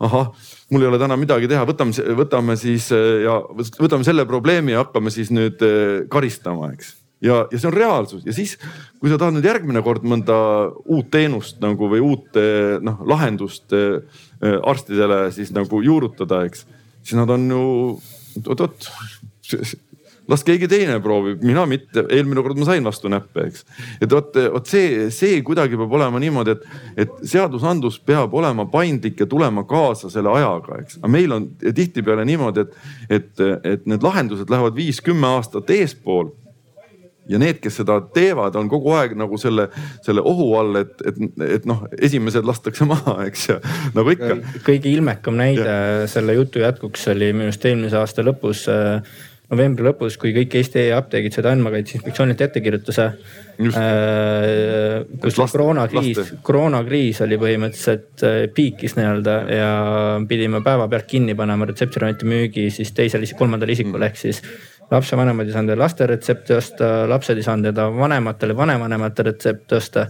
ahah, mul ei ole täna midagi teha, võtame, võtame siis ja võtame selle probleemi ja hakkame siis nüüd karistama, eks ja, ja see on reaalsus ja siis, kui sa tahad nüüd järgmine kord mõnda uut teenust nagu või uut noh lahendust äh, arstidele siis nagu juurutada, eks. Siis nad on ju oot-oot, las keegi teine proovib, mina mitte, eelmine kord ma sain vastu näppe, eks. et vot, vot see, see kuidagi peab olema niimoodi, et, et seadusandlus peab olema paindlik ja tulema kaasa selle ajaga, eks. aga meil on tihtipeale niimoodi, et, et, et need lahendused lähevad viis-kümme aastat eespool ja need, kes seda teevad, on kogu aeg nagu selle, selle ohu all, et, et, et noh, esimesed lastakse maha, eks ju, nagu ikka. kõige ilmekam näide ja. selle jutu jätkuks oli minu arust eelmise aasta lõpus äh, novembri lõpus, kui kõik Eesti e-apteegid said Andmekaitse Inspektsioonilt ettekirjutuse. Äh, kus last, koroonakriis, koroonakriis oli põhimõtteliselt äh, piikis nii-öelda ja pidime päevapealt kinni panema retseptiravimite müügi siis teisele, kolmandale isikule mm. ehk siis lapsevanemad ei saanud laste retsepti osta, lapsed ei saanud enda vanematele, vanavanemate retsepti osta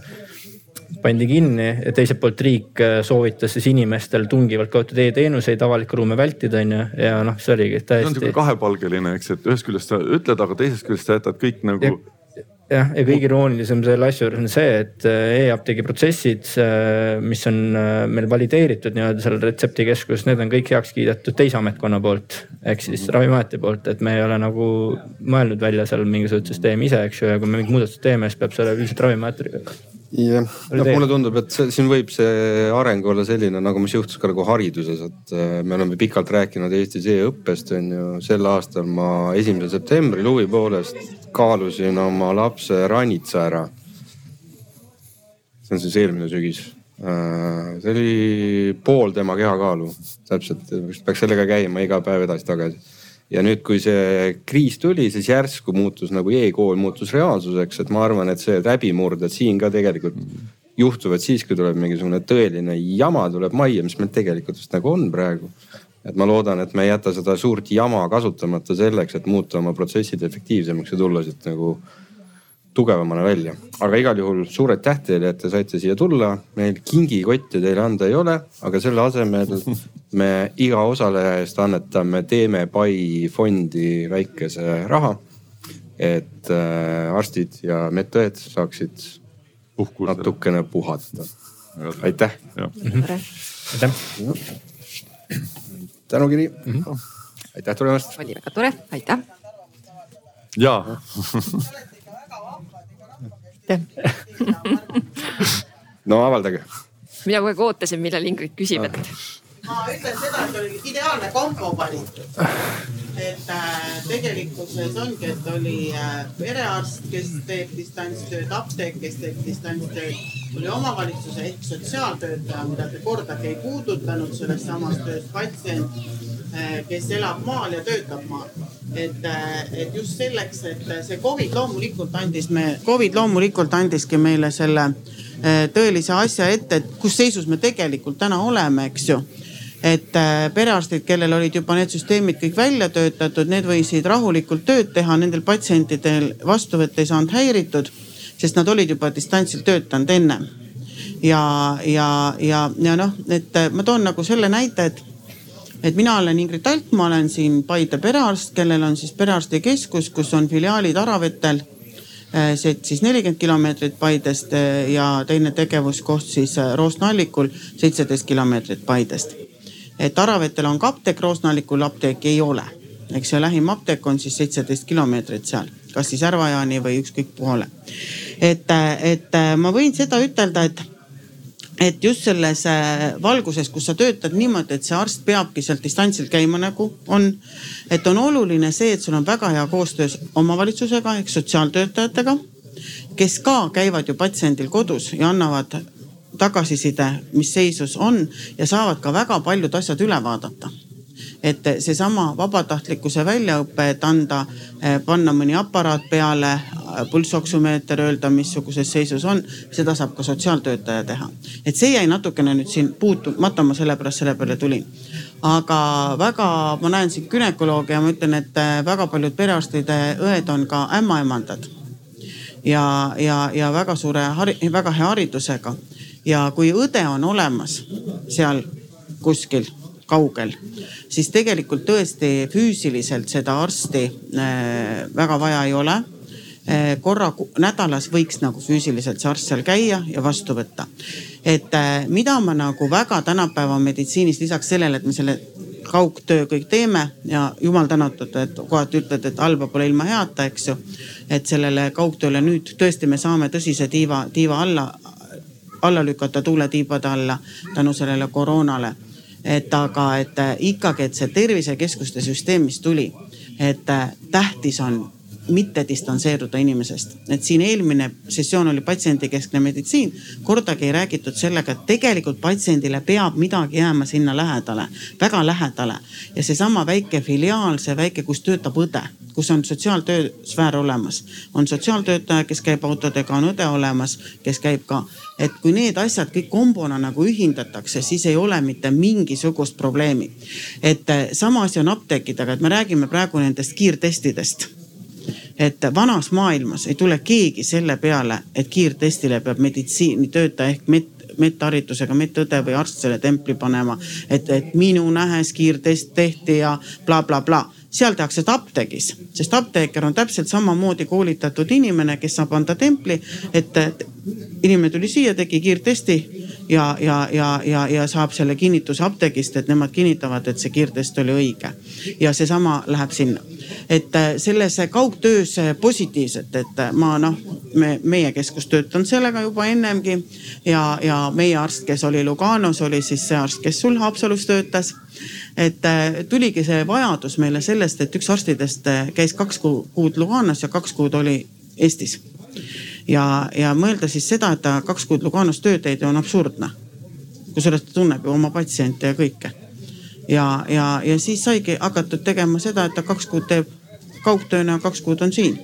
pandi kinni ja teiselt poolt riik äh, soovitas siis inimestel tungivalt kasutada e-teenuseid, avalikku ruumi vältida, on ju, ja noh, see oligi täiesti. see on sihuke kahepalgeline, eks, et ühest küljest sa ütled, aga teisest küljest sa jätad kõik nagu ja jah, ja kõige iroonilisem selle asja juures on see, et äh, e-apteegi protsessid, äh, mis on äh, meil valideeritud nii-öelda seal retseptikeskuses, need on kõik heaks kiidetud teise ametkonna poolt. ehk siis mhm. Ravimiameti poolt, et me ei ole nagu mõelnud välja seal mingisugust süsteemi ise, eks ju, ja kui me mingid muudatused teeme, siis peab selle üldiselt Ravimiamet jah, noh mulle tundub, et see, siin võib see areng olla selline nagu, mis juhtus ka nagu hariduses, et me oleme pikalt rääkinud Eestis e-õppest on ju. sel aastal ma esimesel septembril huvi poolest kaalusin oma lapse ranitsa ära. see on siis eelmine sügis. Äh, see oli pool tema kehakaalu, täpselt, peaks sellega käima iga päev edasi-tagasi. Ja nüüd, kui see kriis tuli, siis järsku muutus nagu e-kool muutus reaalsuseks, et ma arvan, et see läbimurded siin ka tegelikult juhtuvad siis, kui tuleb mingisugune tõeline jama tuleb majja, mis meil tegelikult vist nagu on praegu. Et ma loodan, et me ei jäta seda suurt jama kasutamata selleks, et muuta oma protsessid efektiivsemaks ja tulla siit nagu tugevamana välja. aga igal juhul suur aitäh teile, et te saite siia tulla. meil kingikotte teile anda ei ole, aga selle asemel [LAUGHS] me iga osaleja eest annetame Teeme Pai fondi väikese raha. et äh, arstid ja medõed saaksid puhkusele. natukene puhata. aitäh. aitäh. tänukiri mm. -hmm. aitäh tulemast. oli väga tore, aitäh. [LAUGHS] ja [LAUGHS] no avaldage. mina kogu aeg ootasin, millal Ingrid küsib, et ma ütlen seda, et oli ideaalne kombo valitud. et äh, tegelikkuses ongi, et oli äh, perearst, kes teeb distantstööd, apteek, kes teeb distantstööd, oli omavalitsuse ehk sotsiaaltöötaja, mida te kordagi ei puudutanud selles samas töös, patsient kes elab maal ja töötab maal. et äh,, et just selleks, et see Covid loomulikult andis me, Covid loomulikult andiski meile selle äh, tõelise asja ette, et kus seisus me tegelikult täna oleme, eks ju et äh, perearstid, kellel olid juba need süsteemid kõik välja töötatud, need võisid rahulikult tööd teha, nendel patsientidel vastuvõtt ei saanud häiritud, sest nad olid juba distantsilt töötanud ennem. ja, ja, ja, ja noh, et äh, ma toon nagu selle näite, et et mina olen Ingrid Alt, ma olen siin Paide perearst, kellel on siis perearstikeskus, kus on filiaalid Aravetel äh, see siis nelikümmend kilomeetrit Paidest ja teine tegevuskoht siis Roosna-Allikul seitseteist kilomeetrit Paidest et Aravetel on ka apteek, Roosna-Allikul apteeki ei ole. eks ju, lähim apteek on siis seitseteist kilomeetrit seal, kas siis Järva-Jaani või ükskõik poole. et, et ma võin seda ütelda, et et just selles äh, valguses, kus sa töötad niimoodi, et see arst peabki sealt distantsilt käima nagu on. et on oluline see, et sul on väga hea koostöös omavalitsusega ehk sotsiaaltöötajatega, kes ka käivad ju patsiendil kodus ja annavad tagasiside, mis seisus on ja saavad ka väga paljud asjad üle vaadata et seesama vabatahtlikkuse väljaõpe, et anda, eh, panna mõni aparaat peale, eh, pulssoksümeeter, öelda, missuguses seisus on, seda saab ka sotsiaaltöötaja teha. et see jäi natukene nüüd siin puutumata, ma sellepärast selle peale tulin. aga väga, ma näen siin günekoloogi ja ma ütlen, et eh, väga paljud perearstide õed on ka ämmaemandad ja, ja, ja väga suure, väga hea haridusega ja kui õde on olemas seal kuskil kaugel, siis tegelikult tõesti füüsiliselt seda arsti äh, väga vaja ei ole äh, korra nädalas võiks nagu füüsiliselt see arst seal käia ja vastu võtta. et äh, mida ma nagu väga tänapäeva meditsiinis lisaks sellele, et me selle kaugtöö kõik teeme ja jumal tänatud, et kohati ütled, et halba pole ilma heata, eks ju. et sellele kaugtööle nüüd tõesti me saame tõsise tiiva, tiiva alla alla lükata tuuletiibade alla tänu sellele koroonale. Et aga, et ikkagi, et see tervisekeskuste süsteem, mis tuli, et tähtis on mitte distantseeruda inimesest. et siin eelmine sessioon oli patsiendikeskne meditsiin, kordagi ei räägitud sellega, et tegelikult patsiendile peab midagi jääma sinna lähedale, väga lähedale. ja seesama väike filiaal, see väike, kus töötab õde, kus on sotsiaaltöösfäär olemas, on sotsiaaltöötaja, kes käib autodega, on õde olemas, kes käib ka. et kui need asjad kõik kombona nagu ühindatakse, siis ei ole mitte mingisugust probleemi. et sama asi on apteekidega, et me räägime praegu nendest kiirtestidest et vanas maailmas ei tule keegi selle peale, et kiirtestile peab meditsiinitöötaja ehk med medharidusega medõde või arst selle templi panema. et, et minu nähes kiirtest tehti ja blablabla bla, bla seal tehakse seda apteegis, sest apteeker on täpselt samamoodi koolitatud inimene, kes saab anda templi, et inimene tuli siia, tegi kiirtesti ja, ja, ja, ja, ja saab selle kinnituse apteegist, et nemad kinnitavad, et see kiirtest oli õige. ja seesama läheb sinna, et äh, selles kaugtöös positiivset, et äh, ma noh, me, meie keskus töötanud sellega juba ennemgi ja, ja meie arst, kes oli Luganos, oli siis see arst, kes sul Haapsalus töötas et äh, tuligi see vajadus meile sellest, et üks arstidest äh, käis kaks kuud Luganos ja kaks kuud oli Eestis. Ja, ja mõelda siis seda, et ta kaks kuud Luganos tööd teinud on absurdne. kusjuures ta tunneb ju oma patsiente ja kõike. ja, ja, ja siis saigi hakatud tegema seda, et ta kaks kuud teeb kaugtööna, kaks kuud on siin.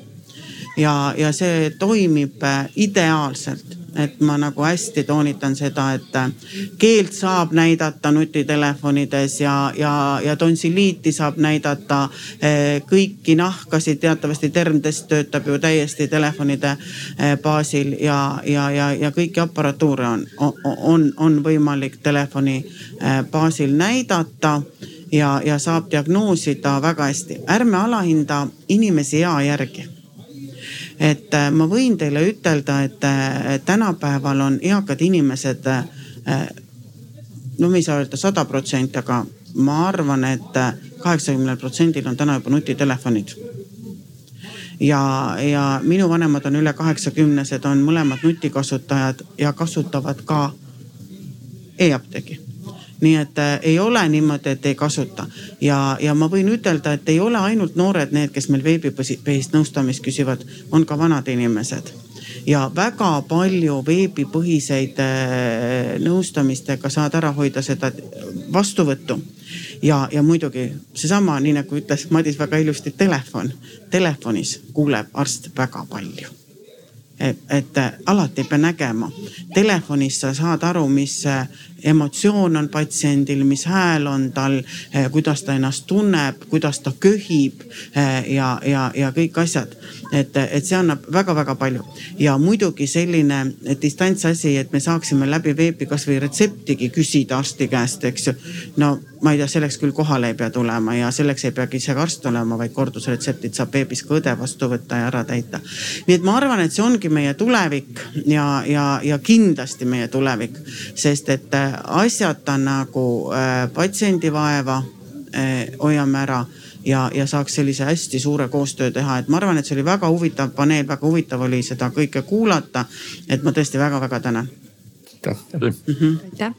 ja, ja see toimib äh, ideaalselt et ma nagu hästi toonitan seda, et äh, keelt saab näidata nutitelefonides ja, ja, ja tonsiliiti saab näidata. Äh, kõiki nahkasid, teatavasti Termtest töötab ju täiesti telefonide äh, baasil ja, ja, ja, ja kõiki aparatuure on, on, on võimalik telefoni baasil näidata ja, ja saab diagnoosida väga hästi. ärme alahinda inimesi ea järgi et äh, ma võin teile ütelda, et äh, tänapäeval on eakad inimesed. no me ei saa öelda sada protsenti, aga ma arvan et, et kaheksakümnel protsendil on täna juba nutitelefonid ja, ja minu vanemad on üle kaheksakümnesed, on mõlemad nutikasutajad ja kasutavad ka e-apteegi nii et äh, ei ole niimoodi, et ei kasuta ja, ja ma võin ütelda, et ei ole ainult noored need, kes meil veebipõhist nõustamist küsivad, on ka vanad inimesed ja väga palju veebipõhiseid äh, nõustamistega saad ära hoida seda vastuvõttu. ja, ja muidugi seesama, nii nagu ütles Madis väga ilusti, telefon, telefonis kuuleb arst väga palju et, et äh, alati ei pea nägema. Telefonis sa saad aru, mis emotsioon on patsiendil, mis hääl on tal, äh, kuidas ta ennast tunneb, kuidas ta köhib ja, ja, ja kõik asjad. et, et see annab väga-väga palju ja muidugi selline distantsasi, et me saaksime läbi veebi kasvõi retseptigi küsida arsti käest, eks ju. no ma ei tea, selleks küll kohale ei pea tulema ja selleks ei peagi ise ka arst olema, vaid kordusretseptid saab veebis ka õde vastu võtta ja ära täita. nii et ma arvan, et see ongi meie tulevik ja, ja, ja kindlasti meie tulevik, sest et asjata nagu äh, patsiendi vaeva äh, hoiame ära ja, ja saaks sellise hästi suure koostöö teha, et ma arvan, et see oli väga huvitav paneel, väga huvitav oli seda kõike kuulata. et ma tõesti väga-väga tänan. aitäh. aitäh.